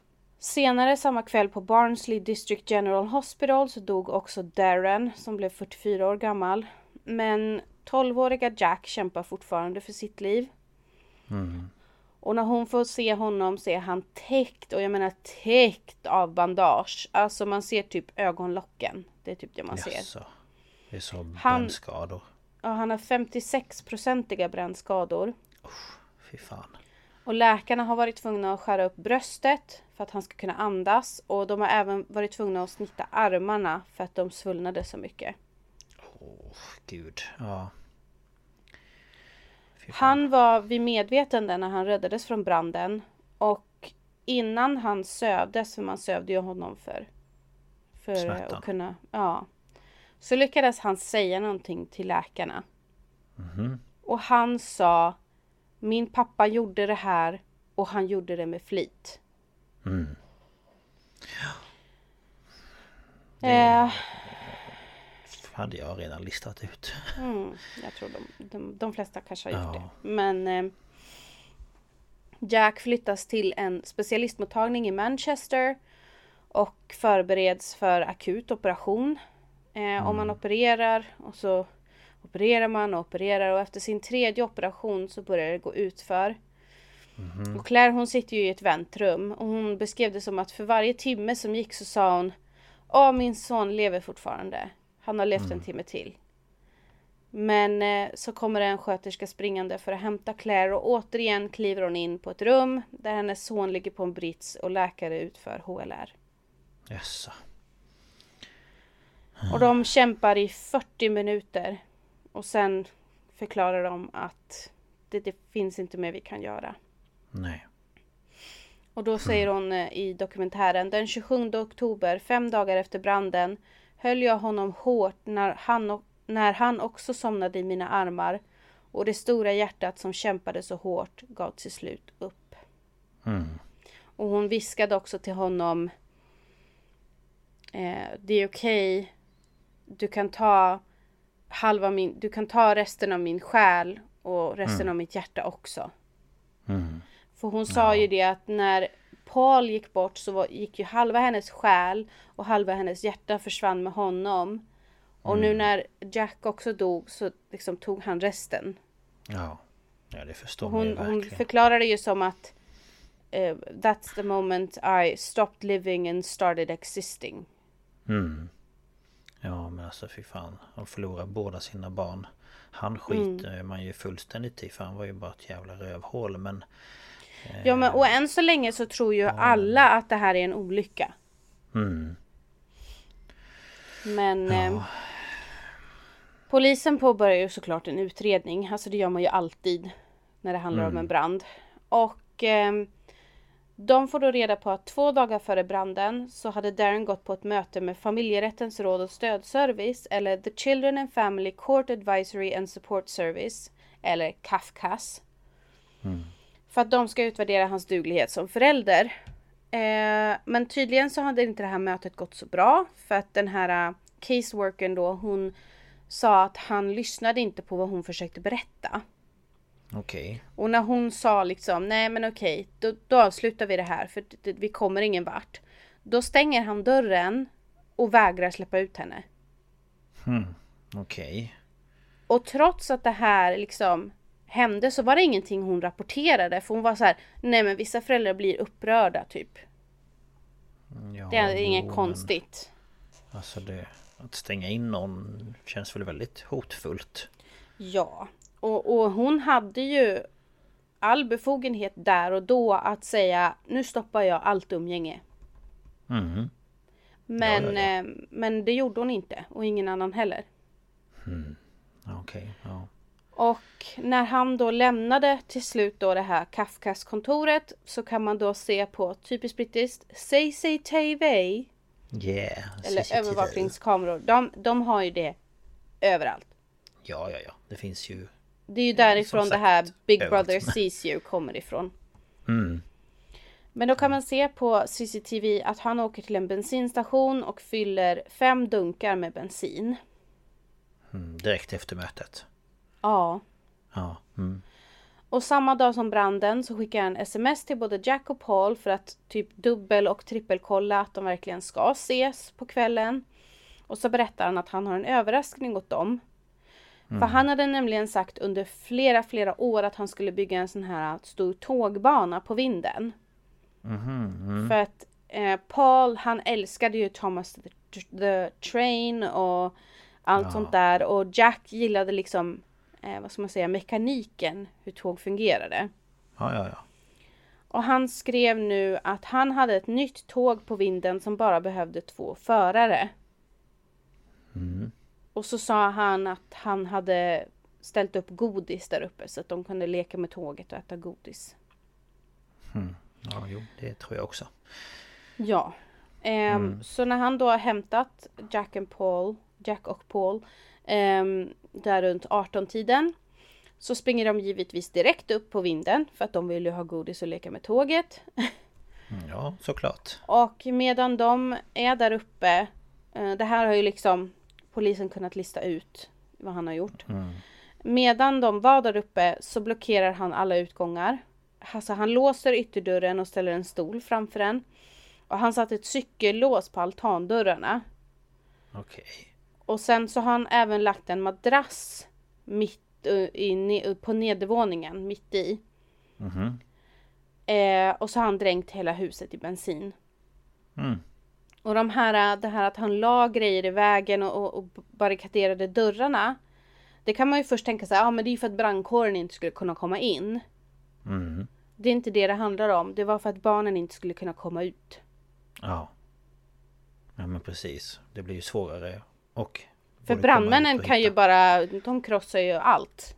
Speaker 2: Senare samma kväll på Barnsley District General Hospital så dog också Darren som blev 44 år gammal. Men 12-åriga Jack kämpar fortfarande för sitt liv. Och när hon får se honom så är han täckt och jag menar täckt av bandage. Alltså man ser typ ögonlocken. Det är typ det man ser.
Speaker 1: Jaså. Det är så
Speaker 2: Han-
Speaker 1: brännskador.
Speaker 2: Ja, han har 56-procentiga brännskador.
Speaker 1: Fy fan.
Speaker 2: Och läkarna har varit tvungna att skära upp bröstet för att han ska kunna andas. Och de har även varit tvungna att snitta armarna för att de svullnade så mycket.
Speaker 1: Åh, gud. Ja.
Speaker 2: Han var vid medvetande när han räddades från branden. Och innan han sövdes, för man sövde ju honom för, för
Speaker 1: Smärtan.
Speaker 2: att kunna... Ja. Så lyckades han säga någonting till läkarna. Och han sa Min pappa gjorde det här och han gjorde det med flit. Eh,
Speaker 1: hade jag redan listat ut.
Speaker 2: Mm, jag tror de, de, de flesta kanske har gjort
Speaker 1: Ja.
Speaker 2: det. Men eh, Jack flyttas till en specialistmottagning i Manchester och förbereds för akut operation. Eh, Om man opererar och så opererar man och opererar och efter sin tredje operation så börjar det gå utför. Och Claire hon sitter ju i ett väntrum och hon beskrev det som att för varje timme som gick så sa hon Åh min son lever fortfarande. Han har levt en timme till. Men eh, så kommer en sköterska springande för att hämta Claire och återigen kliver hon in på ett rum där hennes son ligger på en brits och läkare utför HLR.
Speaker 1: Jaså.
Speaker 2: Och de kämpar i 40 minuter. Och sen förklarar de att det, det finns inte mer vi kan göra.
Speaker 1: Nej.
Speaker 2: Och då säger hon eh, i dokumentären den 27 oktober, fem dagar efter branden, höll jag honom hårt när han, när han också somnade i mina armar och det stora hjärtat som kämpade så hårt gav till slut upp. Och hon viskade också till honom eh, Det är okej Du kan ta halva min, du kan ta resten av min själ och resten av mitt hjärta också. För hon sa ju det att när Paul gick bort så var, gick ju halva hennes själ och halva hennes hjärta försvann med honom. Och nu när Jack också dog så liksom tog han resten.
Speaker 1: Ja. Ja det förstår man ju
Speaker 2: Hon, hon
Speaker 1: verkligen.
Speaker 2: förklarade ju som att eh, That's the moment I stopped living and started existing.
Speaker 1: Ja men alltså fy fan. Han förlorar båda sina barn. Han skiter man ju fullständigt i för han var ju bara ett jävla rövhål men...
Speaker 2: Ja men och än så länge så tror ju alla att det här är en olycka.
Speaker 1: Mm.
Speaker 2: Men eh, Polisen påbörjar ju såklart en utredning. Alltså det gör man ju alltid när det handlar om en brand. Och ehm, de får då reda på att två dagar före branden så hade Darren gått på ett möte med familjerättens råd och stödservice eller The Children and Family Court Advisory and Support Service eller CAFCAS. För att de ska utvärdera hans duglighet som förälder. Eh, men tydligen så hade inte det här mötet gått så bra för att den här uh, caseworkern då hon sa att han lyssnade inte på vad hon försökte berätta.
Speaker 1: Okej.
Speaker 2: Och när hon sa liksom nej men okej då, då avslutar vi det här för vi kommer ingen vart. Då stänger han dörren och vägrar släppa ut henne.
Speaker 1: Okej.
Speaker 2: Och trots att det här liksom hände så var det ingenting hon rapporterade för hon var så här nej men vissa föräldrar blir upprörda typ.
Speaker 1: Ja,
Speaker 2: Det är inget
Speaker 1: men
Speaker 2: konstigt.
Speaker 1: Alltså det... Att stänga in någon känns väl väldigt hotfullt.
Speaker 2: Ja, och, och hon hade ju all befogenhet där och då att säga nu stoppar jag allt umgänge.
Speaker 1: Mhm.
Speaker 2: Men,
Speaker 1: Ja, ja,
Speaker 2: eh, men det gjorde hon inte och ingen annan heller.
Speaker 1: Okej, ja.
Speaker 2: Och när han då lämnade till slut då det här Kafkas kontoret så kan man då se på typiskt brittiskt CCTV
Speaker 1: Yeah.
Speaker 2: eller
Speaker 1: CCTV.
Speaker 2: övervakningskameror. De, de har ju det överallt.
Speaker 1: Ja, ja, ja. Det finns ju...
Speaker 2: Det är ju därifrån
Speaker 1: som
Speaker 2: det här
Speaker 1: sagt,
Speaker 2: Big
Speaker 1: överallt.
Speaker 2: Brother sees you kommer ifrån. Men då kan man se på CCTV att han åker till en bensinstation och fyller fem dunkar med bensin.
Speaker 1: Mm, direkt efter mötet.
Speaker 2: Ja.
Speaker 1: Ja. Mm.
Speaker 2: Och samma dag som branden så skickar han sms till både Jack och Paul för att typ dubbel och trippelkolla att de verkligen ska ses på kvällen. Och så berättar han att han har en överraskning åt dem. För han hade nämligen sagt under flera, flera år att han skulle bygga en sån här stor tågbana på vinden. För att eh, Paul, han älskade ju Thomas the, the Train och allt sånt där. Och Jack gillade liksom, eh, vad ska man säga, mekaniken, hur tåg fungerade.
Speaker 1: Ja, ja, ja.
Speaker 2: Och han skrev nu att han hade ett nytt tåg på vinden som bara behövde två förare. Och så sa han att han hade ställt upp godis där uppe så att de kunde leka med tåget och äta godis.
Speaker 1: Ja, jo, det tror jag också.
Speaker 2: Ja. Ehm, Så när han då har hämtat Jack, and Paul, Jack och Paul ehm, där runt 18-tiden så springer de givetvis direkt upp på vinden för att de vill ju ha godis och leka med tåget.
Speaker 1: Mm, Ja, såklart.
Speaker 2: Och medan de är där uppe, eh, det här har ju liksom polisen kunnat lista ut vad han har gjort. Medan de var där uppe så blockerar han alla utgångar. Alltså han låser ytterdörren och ställer en stol framför den. Och han satte ett cykellås på altandörrarna.
Speaker 1: Okej.
Speaker 2: Och sen så har han även lagt en madrass mitt eh, i, på nedervåningen, mitt i. Eh, och så har han dränkt hela huset i bensin. Och de här, det här att han la grejer i vägen och, och, och barrikaderade dörrarna. Det kan man ju först tänka sig, ja ah, men det är för att brandkåren inte skulle kunna komma in. Det är inte det det handlar om. Det var för att barnen inte skulle kunna komma ut.
Speaker 1: Ja. Ja men precis. Det blir ju svårare och...
Speaker 2: För brandmännen kan ju bara, de krossar ju allt.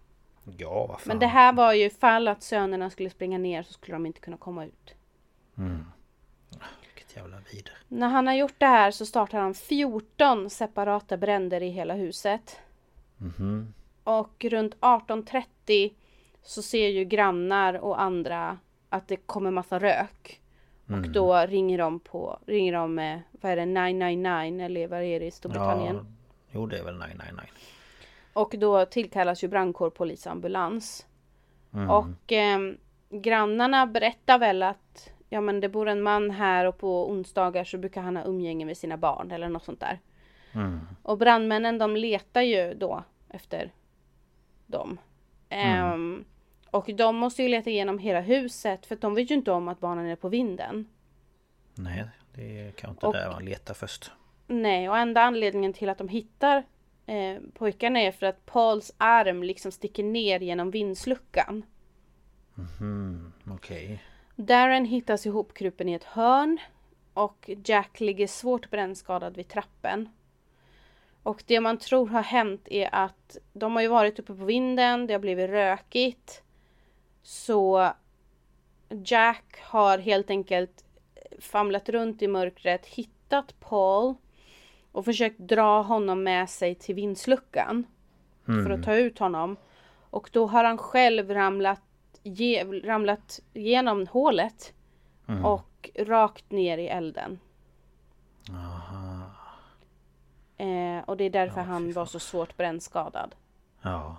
Speaker 1: Ja, vad fan.
Speaker 2: Men det här var ju fall att sönerna skulle springa ner så skulle de inte kunna komma ut.
Speaker 1: Vilket jävla vider.
Speaker 2: När han har gjort det här så startar han 14 separata bränder i hela huset. Och runt 18.30 så ser ju grannar och andra att det kommer massa rök. Och då ringer de på, ringer de med, vad är det, 999 eller vad är det i Storbritannien?
Speaker 1: Ja, jo det är väl 999.
Speaker 2: Och då tillkallas ju brandkår, polis ambulans. Och eh, grannarna berättar väl att ja men det bor en man här och på onsdagar så brukar han ha umgänge med sina barn eller något sånt där. Och brandmännen de letar ju då efter dem. Ehm, och de måste ju leta igenom hela huset för de vet ju inte om att barnen är på vinden.
Speaker 1: Nej, det är kanske inte
Speaker 2: Och-
Speaker 1: där man letar först.
Speaker 2: Nej, och enda anledningen till att de hittar eh, pojkarna är för att Pauls arm liksom sticker ner genom vindsluckan.
Speaker 1: Okej.
Speaker 2: Darren hittas ihopkrupen i ett hörn och Jack ligger svårt brännskadad vid trappen. Och det man tror har hänt är att de har ju varit uppe på vinden, det har blivit rökigt. Så Jack har helt enkelt famlat runt i mörkret, hittat Paul och försökt dra honom med sig till vindsluckan för att ta ut honom. Och då har han själv ramlat, ge, ramlat genom hålet och rakt ner i elden. Eh, och det är därför han var så svårt brännskadad.
Speaker 1: Ja.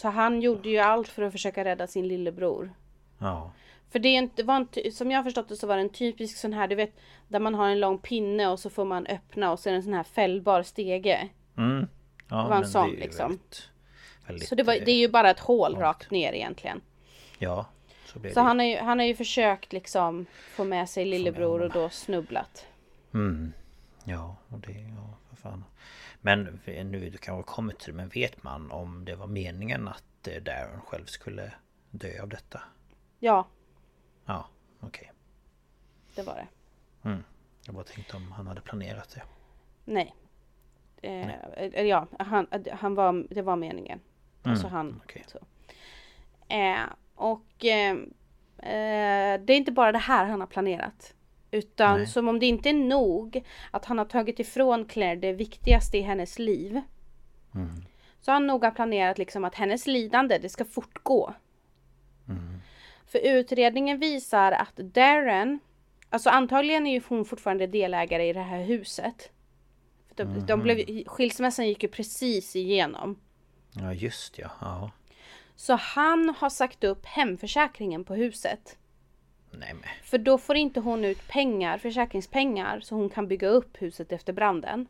Speaker 2: Så han gjorde ju allt för att försöka rädda sin lillebror.
Speaker 1: Ja.
Speaker 2: För det är inte, var en, som jag har förstått det så var det en typisk sån här, du vet, där man har en lång pinne och så får man öppna och så är det en sån här fällbar stege.
Speaker 1: Mm. Ja,
Speaker 2: Det var en sån, liksom.
Speaker 1: Väldigt, väldigt,
Speaker 2: Så det, var,
Speaker 1: eh,
Speaker 2: det är ju bara ett hål rakt ner egentligen.
Speaker 1: Ja, så
Speaker 2: Så han har, ju, han har ju försökt liksom få med sig lillebror och då snubblat.
Speaker 1: Mm. Ja, och det... Ja, för fan. Men nu du kanske kommer till det, men vet man om det var meningen att eh, Darren själv skulle dö av detta?
Speaker 2: Ja,
Speaker 1: Ja, okej.
Speaker 2: det var det.
Speaker 1: Jag bara tänkte om han hade planerat det.
Speaker 2: Nej. Eh, eller ja, han, han var, det var meningen. Alltså han.
Speaker 1: Mm, okej.
Speaker 2: Så. Eh, och eh, eh, det är inte bara det här han har planerat. Utan
Speaker 1: Nej.
Speaker 2: som om det inte är nog att han har tagit ifrån Claire det viktigaste i hennes liv.
Speaker 1: Mm.
Speaker 2: Så har han noga planerat liksom att hennes lidande det ska fortgå.
Speaker 1: Mm.
Speaker 2: För utredningen visar att Darren, alltså antagligen är ju hon fortfarande delägare i det här huset. För de, de blev, skilsmässan gick ju precis igenom.
Speaker 1: Ja, just ja. Ja.
Speaker 2: Så han har sagt upp hemförsäkringen på huset.
Speaker 1: Nej men.
Speaker 2: För då får inte hon ut pengar, försäkringspengar, så hon kan bygga upp huset efter branden.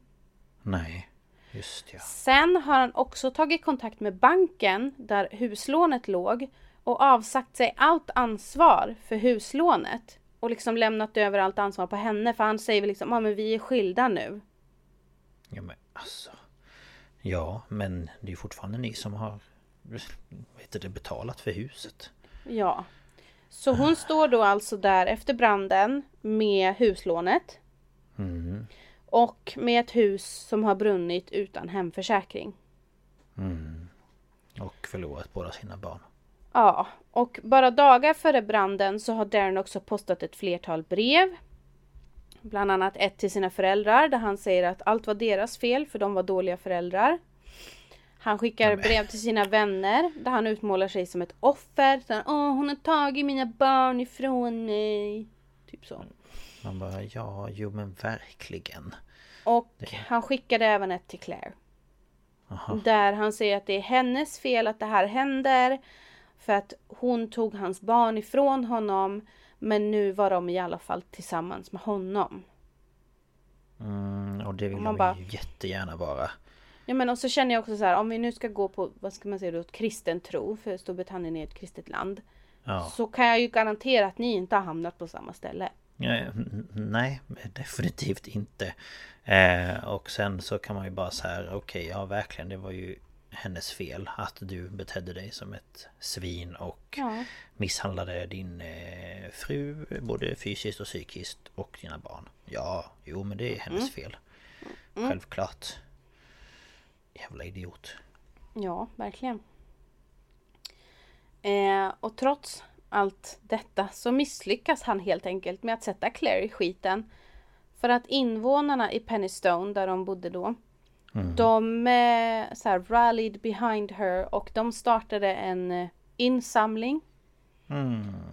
Speaker 1: Nej. Just ja.
Speaker 2: Sen har han också tagit kontakt med banken där huslånet låg och avsagt sig allt ansvar för huslånet. Och liksom lämnat över allt ansvar på henne för han säger väl liksom, ja men vi är skilda nu.
Speaker 1: Ja men alltså. Ja, men det är fortfarande ni som har vet du, betalat för huset.
Speaker 2: Ja. Så hon står då alltså där efter branden med huslånet.
Speaker 1: Mm.
Speaker 2: Och med ett hus som har brunnit utan hemförsäkring.
Speaker 1: Och förlorat båda sina barn.
Speaker 2: Ja, och bara dagar före branden så har Darren också postat ett flertal brev. Bland annat ett till sina föräldrar där han säger att allt var deras fel för de var dåliga föräldrar. Han skickar brev till sina vänner där han utmålar sig som ett offer. Så han, Åh, hon har tagit mina barn ifrån mig. Typ så.
Speaker 1: Man bara ja, jo men verkligen.
Speaker 2: Och han skickade även ett till Claire. Där han säger att det är hennes fel att det här händer. För att hon tog hans barn ifrån honom. Men nu var de i alla fall tillsammans med honom.
Speaker 1: Mm, och det vill
Speaker 2: man
Speaker 1: man
Speaker 2: bara-
Speaker 1: ju jättegärna vara.
Speaker 2: Ja men och så känner jag också så här om vi nu ska gå på, vad ska man säga då, kristen tro. För Storbritannien är ett kristet land.
Speaker 1: Ja.
Speaker 2: Så kan jag ju garantera att ni inte har hamnat på samma ställe.
Speaker 1: Nej, definitivt inte. Eh, och sen så kan man ju bara så här, okej, ja verkligen, det var ju hennes fel att du betedde dig som ett svin och
Speaker 2: Ja.
Speaker 1: misshandlade din eh, fru både fysiskt och psykiskt och dina barn. Ja, jo men det är hennes fel. Självklart. Jävla idiot.
Speaker 2: Ja, verkligen. Eh, och trots allt detta så misslyckas han helt enkelt med att sätta Claire i skiten. För att invånarna i Pennystone, där de bodde då, de eh, så här, rallied behind her och de startade en eh, insamling.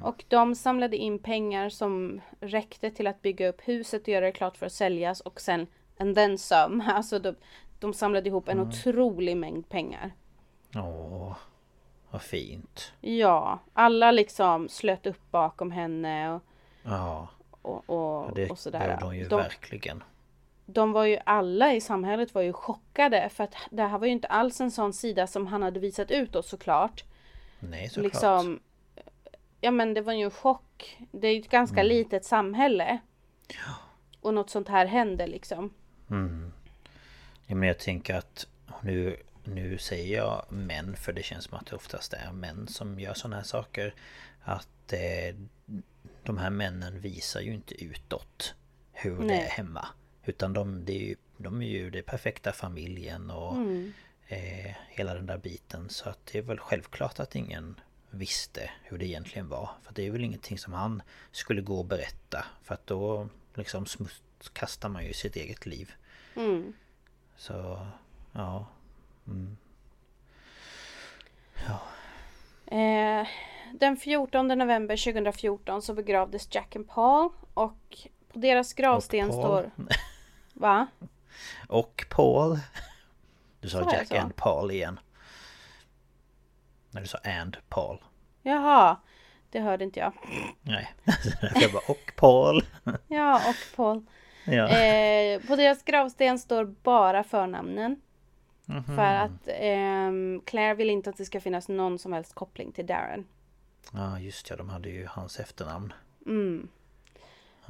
Speaker 2: Och de samlade in pengar som räckte till att bygga upp huset och göra det klart för att säljas och sen and then some. *laughs* Alltså de, de samlade ihop en otrolig mängd pengar.
Speaker 1: Åh, vad fint.
Speaker 2: Ja, alla liksom slöt upp bakom henne och,
Speaker 1: Ja,
Speaker 2: och, och,
Speaker 1: det
Speaker 2: och sådär.
Speaker 1: behövde hon ju
Speaker 2: de,
Speaker 1: verkligen.
Speaker 2: de var ju alla i samhället var ju chockade för att det här var ju inte alls en sån sida som han hade visat utåt såklart.
Speaker 1: Nej, såklart.
Speaker 2: liksom Ja men det var ju en chock. Det är ju ett ganska
Speaker 1: Mm.
Speaker 2: litet samhälle. Och något sånt här händer liksom.
Speaker 1: Ja, men jag tänker att nu, nu säger jag män för det känns som att det oftast är män som gör sådana här saker. Att eh, de här männen visar ju inte utåt hur det
Speaker 2: Nej.
Speaker 1: är hemma. Utan de, det är ju, de är ju det perfekta familjen och
Speaker 2: Mm.
Speaker 1: eh, hela den där biten. Så att det är väl självklart att ingen visste hur det egentligen var. För det är väl ingenting som han skulle gå och berätta. För att då liksom smutskastar man ju sitt eget liv.
Speaker 2: Mm.
Speaker 1: Så, ja.
Speaker 2: Eh, den 14 november 2014 så begravdes Jack and Paul och på deras gravsten står... Va? *laughs*
Speaker 1: Och Paul. Du sa
Speaker 2: Sa
Speaker 1: Jack and Paul igen. När du sa and Paul.
Speaker 2: Jaha, det hörde inte jag.
Speaker 1: Nej, *laughs* jag bara och Paul.
Speaker 2: Ja, och Paul.
Speaker 1: Ja.
Speaker 2: Eh, på deras gravsten står bara förnamnen.
Speaker 1: Mhm.
Speaker 2: För att ehm, Claire vill inte att det ska finnas någon som helst koppling till Darren.
Speaker 1: Ja just ja, de hade ju hans efternamn.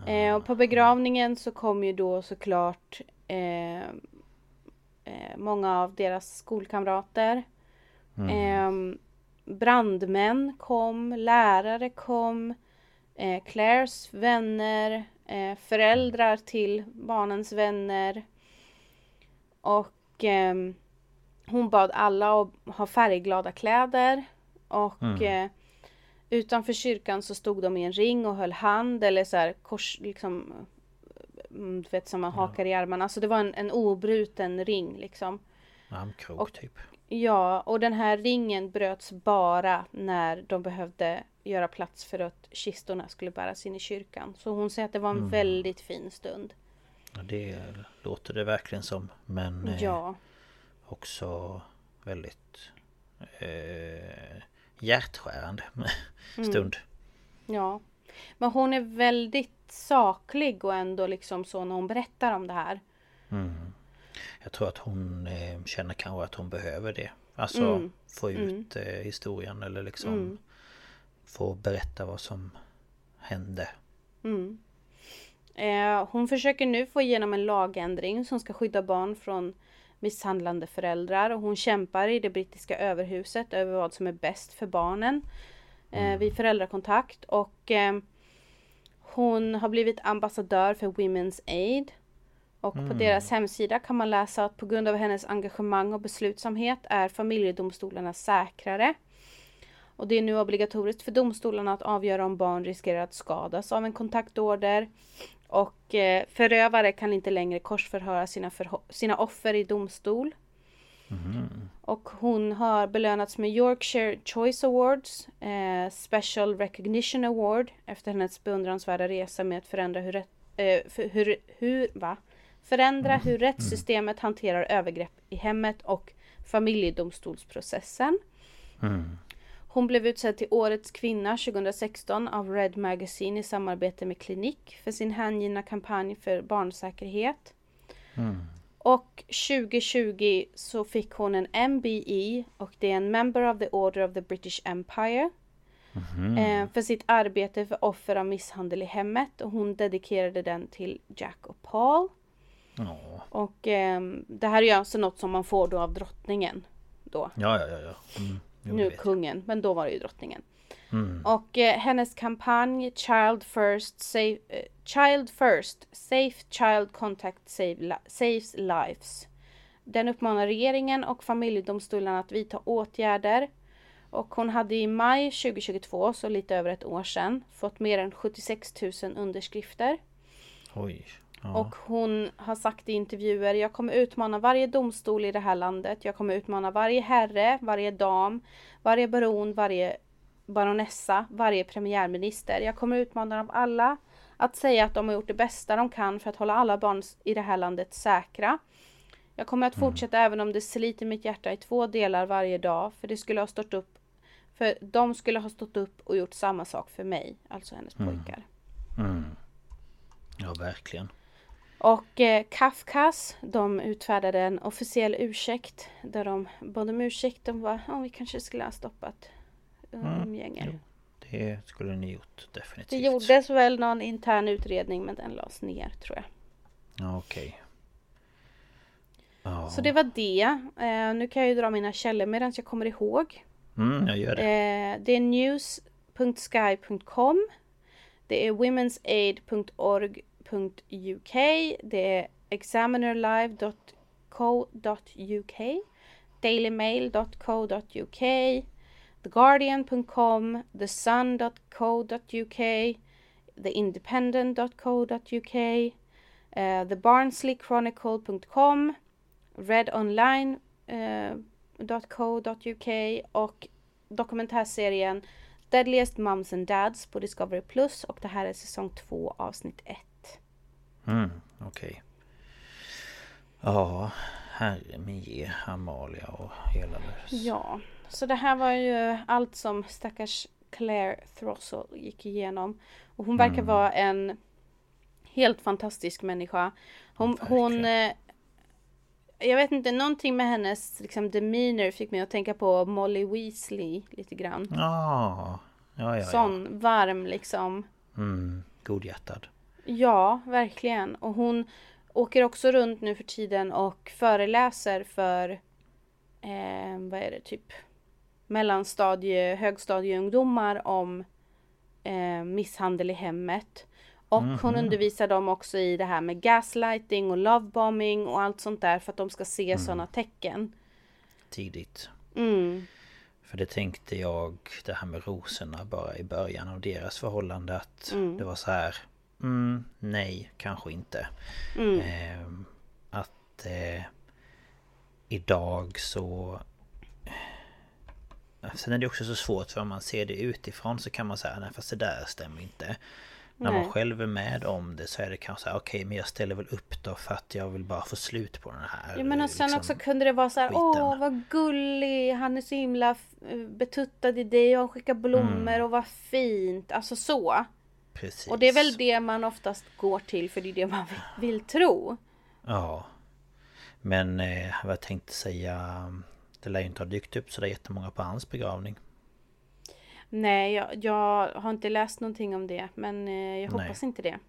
Speaker 2: Eh, och på begravningen så kom ju då såklart eh, eh, många av deras skolkamrater. Eh, brandmän kom, lärare kom, eh, Claires vänner, eh, föräldrar till barnens vänner. Och ehm, hon bad alla att ha färgglada kläder. Och eh, utanför kyrkan så stod de i en ring och höll hand eller så här kors liksom. mm, Du vet som man hakar i armarna. Så det var en, en obruten ring liksom.
Speaker 1: Armkrok typ.
Speaker 2: Ja, och den här ringen bröts bara när de behövde göra plats för att kistorna skulle bäras in i kyrkan. Så hon säger att det var en väldigt fin stund.
Speaker 1: Ja, det låter det verkligen som. Men eh,
Speaker 2: Ja,
Speaker 1: också väldigt eh, hjärtskärande *laughs*
Speaker 2: Mm.
Speaker 1: stund.
Speaker 2: ja. Men hon är väldigt saklig och ändå liksom så när hon berättar om det här.
Speaker 1: Jag tror att hon eh, känner kanske att hon behöver det. Alltså
Speaker 2: Mm.
Speaker 1: få ut eh, historien eller liksom få berätta vad som hände.
Speaker 2: Eh, hon försöker nu få igenom en lagändring som ska skydda barn från misshandlande föräldrar och hon kämpar i det brittiska överhuset över vad som är bäst för barnen eh, vid föräldrakontakt. Och eh, hon har blivit ambassadör för Women's Aid. Och på deras hemsida kan man läsa att på grund av hennes engagemang och beslutsamhet är familjedomstolarna säkrare. Och det är nu obligatoriskt för domstolarna att avgöra om barn riskerar att skadas av en kontaktorder. Och eh, förövare kan inte längre korsförhöra sina, sina offer i domstol. Och hon har belönats med Yorkshire Choice Awards, eh, Special Recognition Award efter hennes beundransvärda resa med att förändra hur, rätt, eh, för, hur, hur, va? förändra hur rättssystemet hanterar övergrepp i hemmet och familjedomstolsprocessen. Hon blev utsedd till Årets kvinna 2016 av Red Magazine i samarbete med Klinik för sin hängivna kampanj för barnsäkerhet. Och 2020 så fick hon en MBE och det är en Member of the Order of the British Empire. Eh, för sitt arbete för offer av misshandel i hemmet och hon dedikerade den till Jack och Paul.
Speaker 1: Ja,
Speaker 2: Och ehm, det här är ju alltså något som man får då av drottningen. Då.
Speaker 1: ja, ja. ja, ja. Mm.
Speaker 2: Nu kungen, men då var det ju drottningen. Och eh, hennes kampanj Child First, save, eh, Child First, Safe Child Contact save, li- Saves Lives. Den uppmanar regeringen och familjedomstolarna att vidta åtgärder Och hon hade i maj 2022, så lite över ett år sedan, fått mer än 76 000 underskrifter.
Speaker 1: Oj. Ja.
Speaker 2: Och hon har sagt i intervjuer, jag kommer utmana varje domstol i det här landet. Jag kommer utmana varje herre, varje dam, varje baron, varje baronessa, varje premiärminister. Jag kommer utmana dem alla att säga att de har gjort det bästa de kan för att hålla alla barn i det här landet säkra. Jag kommer att fortsätta även om det sliter mitt hjärta i två delar varje dag, för det skulle ha stått upp för de skulle ha stått upp och gjort samma sak för mig, alltså hennes pojkar.
Speaker 1: Ja, verkligen.
Speaker 2: Och eh, Kafkas, de utfärdade en officiell ursäkt där de bad om ursäkt. De var, om vi kanske skulle ha stoppat umgänge.
Speaker 1: Jo, det skulle ni gjort definitivt.
Speaker 2: Det gjordes väl någon intern utredning men den lades ner tror jag.
Speaker 1: Ja, okej. Ja.
Speaker 2: Så det var det. Eh, nu kan jag ju dra mina källor medan jag kommer ihåg.
Speaker 1: Mm, jag gör det.
Speaker 2: Eh, det är news.sky.com. Det är womensaid.org.uk. Det är examinerlive.co.uk. dailymail.co.uk. theguardian.com. thesun.co.uk. theindependent.co.uk. Uh, eh, thebarnsleychronicle.com. redonline.co.uk eh, och dokumentärserien Deadliest Moms and Dads på Discovery Plus och det här är säsong 2 avsnitt 1.
Speaker 1: Mm, okej. Ja, herre min ge, Amalia och hela det.
Speaker 2: Ja, så det här var ju allt som stackars Claire Throssell gick igenom. Och hon verkar vara en helt fantastisk människa. Hon, hon eh, jag vet inte, någonting med hennes liksom, demeanor fick mig att tänka på Molly Weasley lite grann.
Speaker 1: Ja, ja, ja. ja.
Speaker 2: Sån varm liksom.
Speaker 1: Mm, godhjärtad.
Speaker 2: Ja, verkligen. Och hon åker också runt nu för tiden och föreläser för eh, vad är det, typ mellanstadie, högstadieungdomar om eh, misshandel i hemmet. Och hon undervisar dem också i det här med gaslighting och lovebombing och allt sånt där för att de ska se sådana tecken.
Speaker 1: Tidigt.
Speaker 2: Mm.
Speaker 1: För det tänkte jag, det här med rosorna bara i början av deras förhållande att det var så här mm, Nej, kanske inte. Ehm, att eh, idag så... Sen är det också så svårt för om man ser det utifrån så kan man säga nej fast det där stämmer inte. När
Speaker 2: Nej.
Speaker 1: man själv är med om det så är det kanske så här, okej men jag ställer väl upp då för att jag vill bara få slut på den här
Speaker 2: Ja men och sen
Speaker 1: liksom,
Speaker 2: också kunde det vara så här,
Speaker 1: skiten.
Speaker 2: åh vad gullig, han är så himla f- betuttad i dig och han skickar blommor och vad fint, alltså så.
Speaker 1: Precis.
Speaker 2: Och det är väl det man oftast går till för det är det man vill, vill tro.
Speaker 1: Ja. Men eh, vad jag tänkte säga Det lär ju inte ha dykt upp så det är jättemånga på hans begravning.
Speaker 2: Nej, jag, jag har inte läst någonting om det men eh, jag
Speaker 1: Nej.
Speaker 2: hoppas inte det.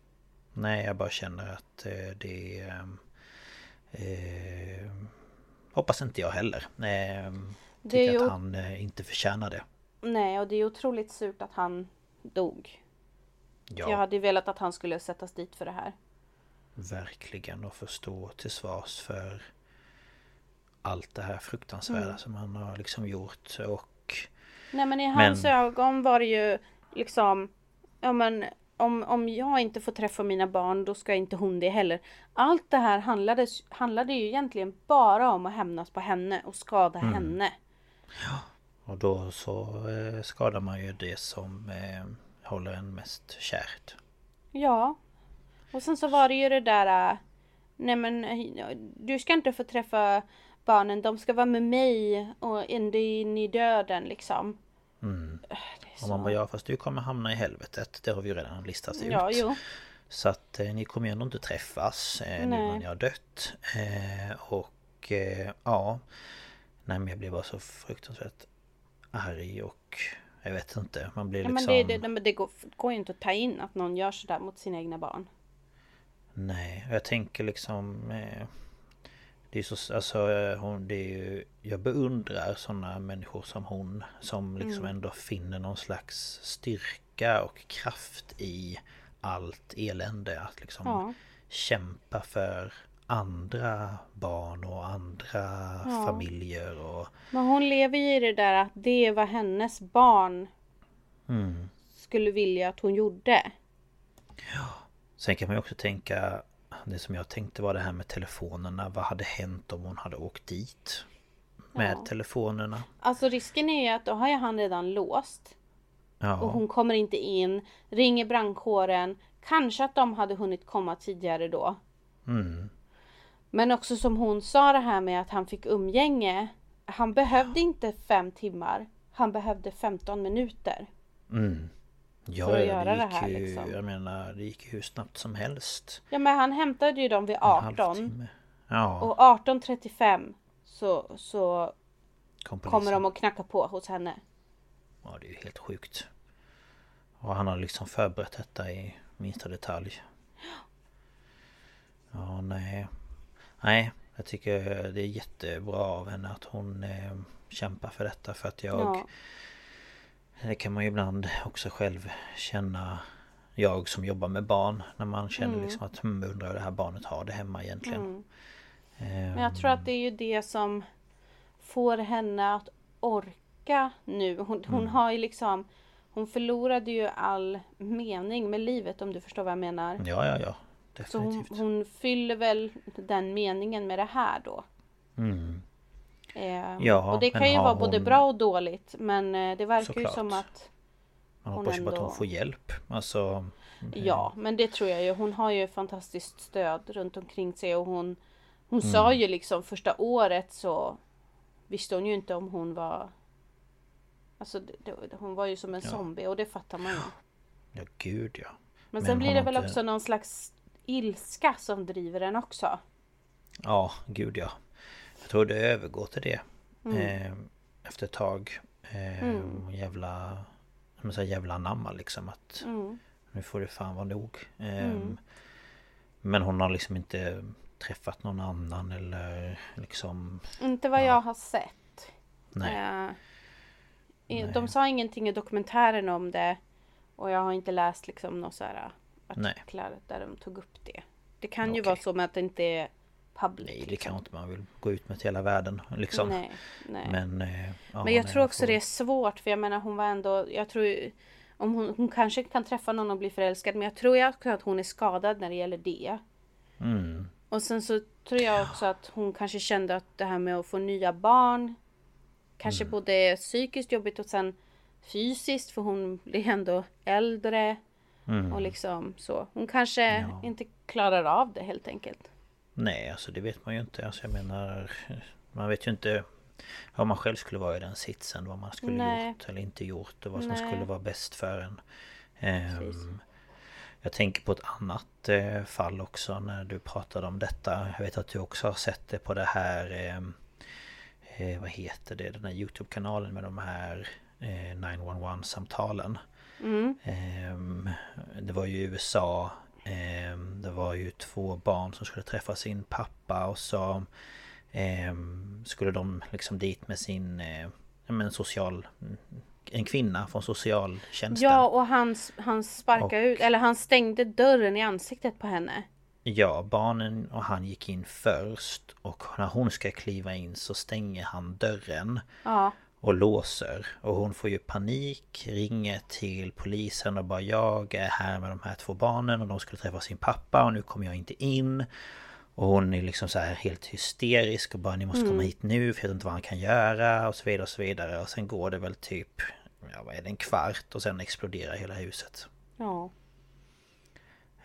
Speaker 1: Nej, jag bara känner att eh, det är... Eh, hoppas inte jag heller. Eh, tycker att han eh, inte förtjänar det.
Speaker 2: Nej, och det är otroligt surt att han dog.
Speaker 1: Ja,
Speaker 2: Jag hade velat att han skulle sättas dit för det här.
Speaker 1: verkligen. Och förstå till svars för allt det här fruktansvärda
Speaker 2: Mm.
Speaker 1: som han har liksom gjort. Och
Speaker 2: Nej men i
Speaker 1: Men-
Speaker 2: hans ögon var det ju liksom Ja men om, om jag inte får träffa mina barn då ska inte hon det heller. Allt det här handlade, handlade ju egentligen bara om att hämnas på henne och skada
Speaker 1: Mm.
Speaker 2: henne.
Speaker 1: Och då så eh, skadar man ju det som eh, håller en mest kärt.
Speaker 2: Ja. Och sen så var det ju det där äh, Nej men du ska inte få träffa barnen, de ska vara med mig och ända in i döden liksom.
Speaker 1: Mm.
Speaker 2: Äh,
Speaker 1: Och man bara ja fast du kommer hamna i helvetet. Det har vi ju redan listat ut.
Speaker 2: Ja, jo.
Speaker 1: Så att eh, ni kommer ju ändå inte träffas eh, nu när ni har dött. Eh, och eh, ja. Nej men jag blir bara så fruktansvärt arg och jag vet inte. Man blir
Speaker 2: Ja,
Speaker 1: liksom...
Speaker 2: men det, det, men det går, går ju inte att ta in att någon gör sådär mot sina egna barn.
Speaker 1: Nej, jag tänker liksom... Eh, det är så, alltså hon, det är ju, Jag beundrar sådana människor som hon Som liksom
Speaker 2: Mm.
Speaker 1: ändå finner någon slags styrka och kraft i allt elände Att liksom
Speaker 2: Ja.
Speaker 1: kämpa för andra barn och andra familjer och...
Speaker 2: Men hon lever ju i det där att det var hennes barn
Speaker 1: Mm.
Speaker 2: skulle vilja att hon gjorde.
Speaker 1: Sen kan man ju också tänka Det som jag tänkte var det här med telefonerna Vad hade hänt om hon hade åkt dit? Med
Speaker 2: Ja.
Speaker 1: telefonerna
Speaker 2: Alltså risken är ju att då har ju han redan låst.
Speaker 1: Ja,
Speaker 2: Och hon kommer inte in. Ringer brandkåren. Kanske att de hade hunnit komma tidigare då.
Speaker 1: mm.
Speaker 2: Men också som hon sa det här med att han fick umgänge. Han behövde inte fem timmar. Han behövde 15 minuter.
Speaker 1: Mm. Ja,
Speaker 2: För att
Speaker 1: ja,
Speaker 2: göra det
Speaker 1: gick
Speaker 2: här,
Speaker 1: ju,
Speaker 2: liksom.
Speaker 1: Jag menar det gick ju hur snabbt som helst
Speaker 2: Ja men han hämtade ju dem vid
Speaker 1: En
Speaker 2: 18.
Speaker 1: halvtimme. Ja,
Speaker 2: Och 18.35 så, så
Speaker 1: kom
Speaker 2: kommer de och knackar på hos henne.
Speaker 1: Ja det är ju helt sjukt Och han har liksom förberett detta i minsta detalj Ja nej Nej jag tycker det är jättebra av henne att hon eh, kämpar för detta för att jag
Speaker 2: Ja.
Speaker 1: Det kan man ju ibland också själv känna Jag som jobbar med barn När man känner
Speaker 2: Mm.
Speaker 1: liksom att hmm, undrar hur det här barnet har det hemma egentligen
Speaker 2: Mm.
Speaker 1: Ehm,
Speaker 2: Men jag tror att det är ju det som får henne att orka nu. Hon, hon
Speaker 1: Mm.
Speaker 2: har ju liksom Hon förlorade ju all mening med livet om du förstår vad jag menar.
Speaker 1: Ja ja ja
Speaker 2: Så hon, hon fyller väl den meningen med det här då.
Speaker 1: mm.
Speaker 2: Eh,
Speaker 1: Ja,
Speaker 2: och det kan ju vara både
Speaker 1: hon-
Speaker 2: bra och dåligt. Men eh, det verkar ju
Speaker 1: Såklart.
Speaker 2: som att
Speaker 1: Man hoppas ju på att
Speaker 2: ändå-
Speaker 1: hon får hjälp Alltså
Speaker 2: Ja, men det tror jag ju. Hon har ju fantastiskt stöd runt omkring sig och hon Hon
Speaker 1: Mm.
Speaker 2: sa ju liksom första året så Visste hon ju inte om hon var Alltså det, det, hon var ju som en zombie och det fattar man ju.
Speaker 1: Ja gud ja
Speaker 2: Men,
Speaker 1: Men
Speaker 2: sen blir det väl
Speaker 1: inte-
Speaker 2: också någon slags ilska som driver en också.
Speaker 1: Ja, gud ja. Jag tror det övergår till det.
Speaker 2: Mm.
Speaker 1: Eh, efter ett tag. Eh, Jävla... Jag måste säga jävla anamma liksom att
Speaker 2: Mm.
Speaker 1: nu får det fan vara nog. Eh,
Speaker 2: Mm.
Speaker 1: Men hon har liksom inte träffat någon annan eller liksom...
Speaker 2: Inte vad
Speaker 1: Ja.
Speaker 2: jag har sett.
Speaker 1: Nej.
Speaker 2: Eh,
Speaker 1: Nej.
Speaker 2: De sa ingenting i dokumentären om det. Och jag har inte läst liksom några så här
Speaker 1: Nej.
Speaker 2: artiklar där de tog upp det. Det kan ju
Speaker 1: Okej.
Speaker 2: vara så med att det inte är public.
Speaker 1: Nej, det
Speaker 2: liksom.
Speaker 1: kan inte man vill gå ut med till hela världen liksom.
Speaker 2: Nej, nej.
Speaker 1: Men... Eh, ja,
Speaker 2: Men jag
Speaker 1: nej,
Speaker 2: tror också
Speaker 1: får-
Speaker 2: det är svårt för jag menar hon var ändå, jag tror ju- om hon, hon kanske kan träffa någon och bli förälskad men jag tror ju också att hon är skadad när det gäller det.
Speaker 1: Mm.
Speaker 2: Och sen så tror jag också att hon kanske kände att det här med att få nya barn Kanske
Speaker 1: Mm.
Speaker 2: både psykiskt jobbigt och sen fysiskt för hon blir ändå äldre.
Speaker 1: Mm.
Speaker 2: Och liksom så. Hon kanske
Speaker 1: Ja.
Speaker 2: inte klarar av det helt enkelt.
Speaker 1: Nej, alltså det vet man ju inte. Alltså jag menar... Man vet ju inte om man själv skulle vara i den sitsen. Vad man skulle
Speaker 2: Nej.
Speaker 1: gjort eller inte gjort. Och vad som
Speaker 2: Nej.
Speaker 1: skulle vara bäst för en.
Speaker 2: Precis.
Speaker 1: jag tänker på ett annat eh, fall också när du pratade om detta. Jag vet att du också har sett det på det här... ehm, Eh, vad heter det? Den här Youtube-kanalen med de här eh, 911-samtalen.
Speaker 2: Mm.
Speaker 1: Ehm, det var ju USA ehm, Det var ju två barn som skulle träffa sin pappa och så ehm, Skulle de liksom dit med sin eh, men social En kvinna från socialtjänsten
Speaker 2: Ja och han, han sparkade
Speaker 1: Och-
Speaker 2: ut, eller han stängde dörren i ansiktet på henne.
Speaker 1: Ja, barnen och han gick in först och när hon ska kliva in så stänger han dörren
Speaker 2: Ja.
Speaker 1: Och låser. Och hon får ju panik, ringer till polisen och bara jag är här med de här två barnen och de skulle träffa sin pappa och nu kommer jag inte in. Och hon är liksom så här helt hysterisk och bara ni måste komma hit nu för jag vet inte vad han kan göra och så vidare och så vidare. Och sen går det väl typ, ja vad är det, en kvart och sen exploderar hela huset.
Speaker 2: Ja.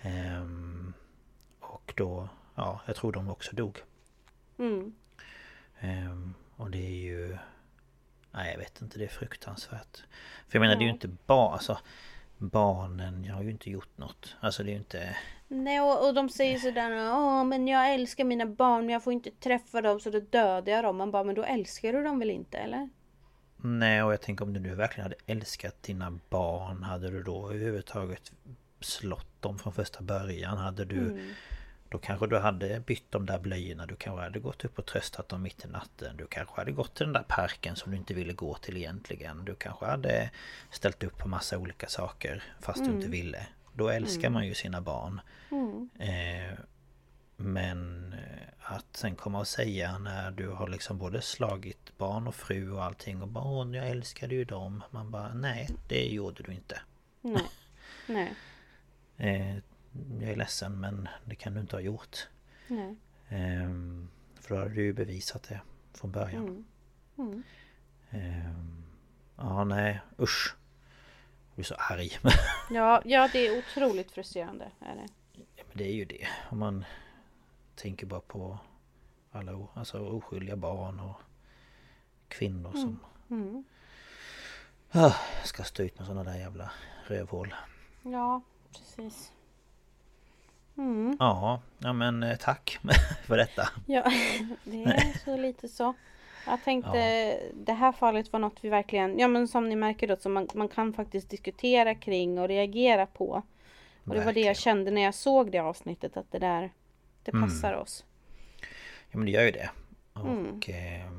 Speaker 1: Ehm, och då, ja jag tror de också dog.
Speaker 2: Mm.
Speaker 1: Ehm, och det är ju... Nej jag vet inte, det är fruktansvärt. För jag menar det är ju
Speaker 2: Ja.
Speaker 1: inte bara... Alltså, barnen har ju inte gjort något. Alltså det är ju inte...
Speaker 2: Nej och, och de säger sådär Åh men jag älskar mina barn men jag får inte träffa dem så då dödar jag dem. Man bara men då älskar du dem väl inte eller?
Speaker 1: Nej och jag tänker om du nu verkligen hade älskat dina barn. Hade du då överhuvudtaget slått dem från första början? Hade du...
Speaker 2: Mm.
Speaker 1: Då kanske du hade bytt de där blöjorna. Du kanske hade gått upp och tröstat dem mitt i natten. Du kanske hade gått till den där parken som du inte ville gå till egentligen. Du kanske hade ställt upp på massa olika saker fast du inte ville. Då älskar man ju sina barn.
Speaker 2: Mm.
Speaker 1: Eh, men... eh, att sen komma och säga när du har liksom både slagit barn och fru och allting och bara Åh, jag älskade ju dem. Man bara nej, det gjorde du inte.
Speaker 2: Nej. Nej. *laughs*
Speaker 1: Eh, jag är ledsen men det kan du inte ha gjort.
Speaker 2: Nej.
Speaker 1: Ehm, för då hade du ju bevisat det från början.
Speaker 2: Mm. Mm.
Speaker 1: Ehm, ja, nej, usch. Jag blir så arg. *laughs*
Speaker 2: Ja, ja, det är otroligt frustrerande. Är det.
Speaker 1: Ja, men det är ju det. Om man tänker bara på alla alltså, oskyldiga barn och kvinnor som
Speaker 2: Mm.
Speaker 1: ah, ska stå ut med sådana där jävla rövhål.
Speaker 2: Ja, precis. Mm.
Speaker 1: Ja, ja men eh, tack *laughs* för detta.
Speaker 2: Ja, *laughs* det är så *laughs* lite så. Jag tänkte det här fallet var något vi verkligen, ja men som ni märker då, som man, man kan faktiskt diskutera kring och reagera på. Och det var det
Speaker 1: Verkligen.
Speaker 2: jag kände när jag såg det avsnittet, att det där, det
Speaker 1: Mm.
Speaker 2: passar oss.
Speaker 1: Ja men det gör ju det.
Speaker 2: Mm.
Speaker 1: Och eh,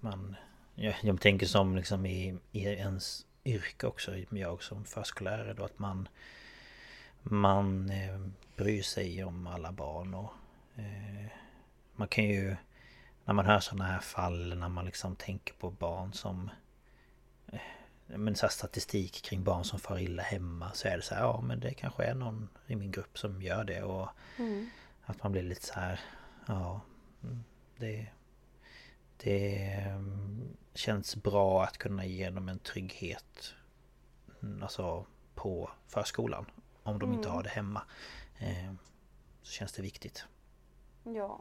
Speaker 1: man... Jag, jag tänker som liksom i, i ens yrke också, jag som förskollärare då att man... Man eh, bryr sig om alla barn och... Eh, man kan ju... När man hör sådana här fall, när man liksom tänker på barn som... eh, Men så statistik kring barn som far illa hemma så är det så här, ja men det kanske är någon i min grupp som gör det och...
Speaker 2: Mm.
Speaker 1: Att man blir lite så här, ja... mm, Det... Det känns bra att kunna ge dem en trygghet mm, Alltså på förskolan Om de inte har det hemma eh, Så känns det viktigt
Speaker 2: Ja.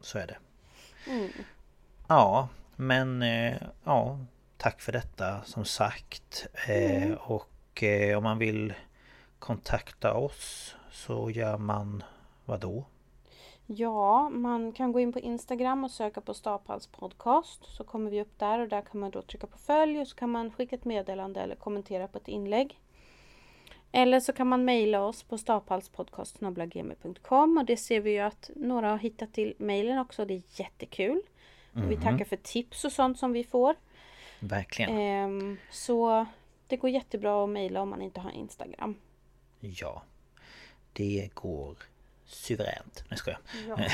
Speaker 1: Så är det
Speaker 2: Mm.
Speaker 1: Ja men eh, ja Tack för detta som sagt eh, Och eh, om man vill kontakta oss Så gör man vad då?
Speaker 2: Ja, man kan gå in på Instagram och söka på Staphals podcast. Så kommer vi upp där och där kan man då trycka på följ och så kan man skicka ett meddelande eller kommentera på ett inlägg. Eller så kan man mejla oss på staphalspodcast.gmail.com och det ser vi ju att några har hittat till mejlen också. Det är jättekul. Och vi tackar för tips och sånt som vi får.
Speaker 1: Verkligen
Speaker 2: Ehm, så det går jättebra att mejla om man inte har Instagram.
Speaker 1: Ja Det går suveränt Nej jag
Speaker 2: Ja. *laughs*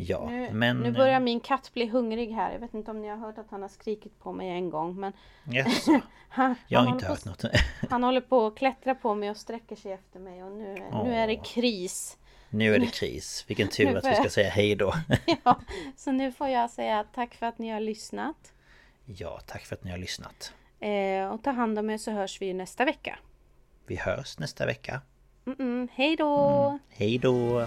Speaker 1: Ja
Speaker 2: Nu,
Speaker 1: men
Speaker 2: nu börjar min katt bli hungrig här. Jag vet inte om ni har hört att han har skrikit på mig en gång. Men
Speaker 1: Jaså, *laughs*
Speaker 2: han,
Speaker 1: Jag har
Speaker 2: han
Speaker 1: inte hört
Speaker 2: på,
Speaker 1: något *laughs*
Speaker 2: Han håller på att klättra på mig och sträcker sig efter mig. Och nu, nu är det kris.
Speaker 1: Nu är det kris Vilken *laughs* tur att vi ska
Speaker 2: jag-
Speaker 1: säga hej då
Speaker 2: Ja, så nu får jag säga tack för att ni har lyssnat.
Speaker 1: Ja, tack för att ni har lyssnat
Speaker 2: Eh, och ta hand om er så hörs vi nästa vecka.
Speaker 1: Vi hörs nästa vecka
Speaker 2: Mm-mm, hej då!
Speaker 1: Hej då!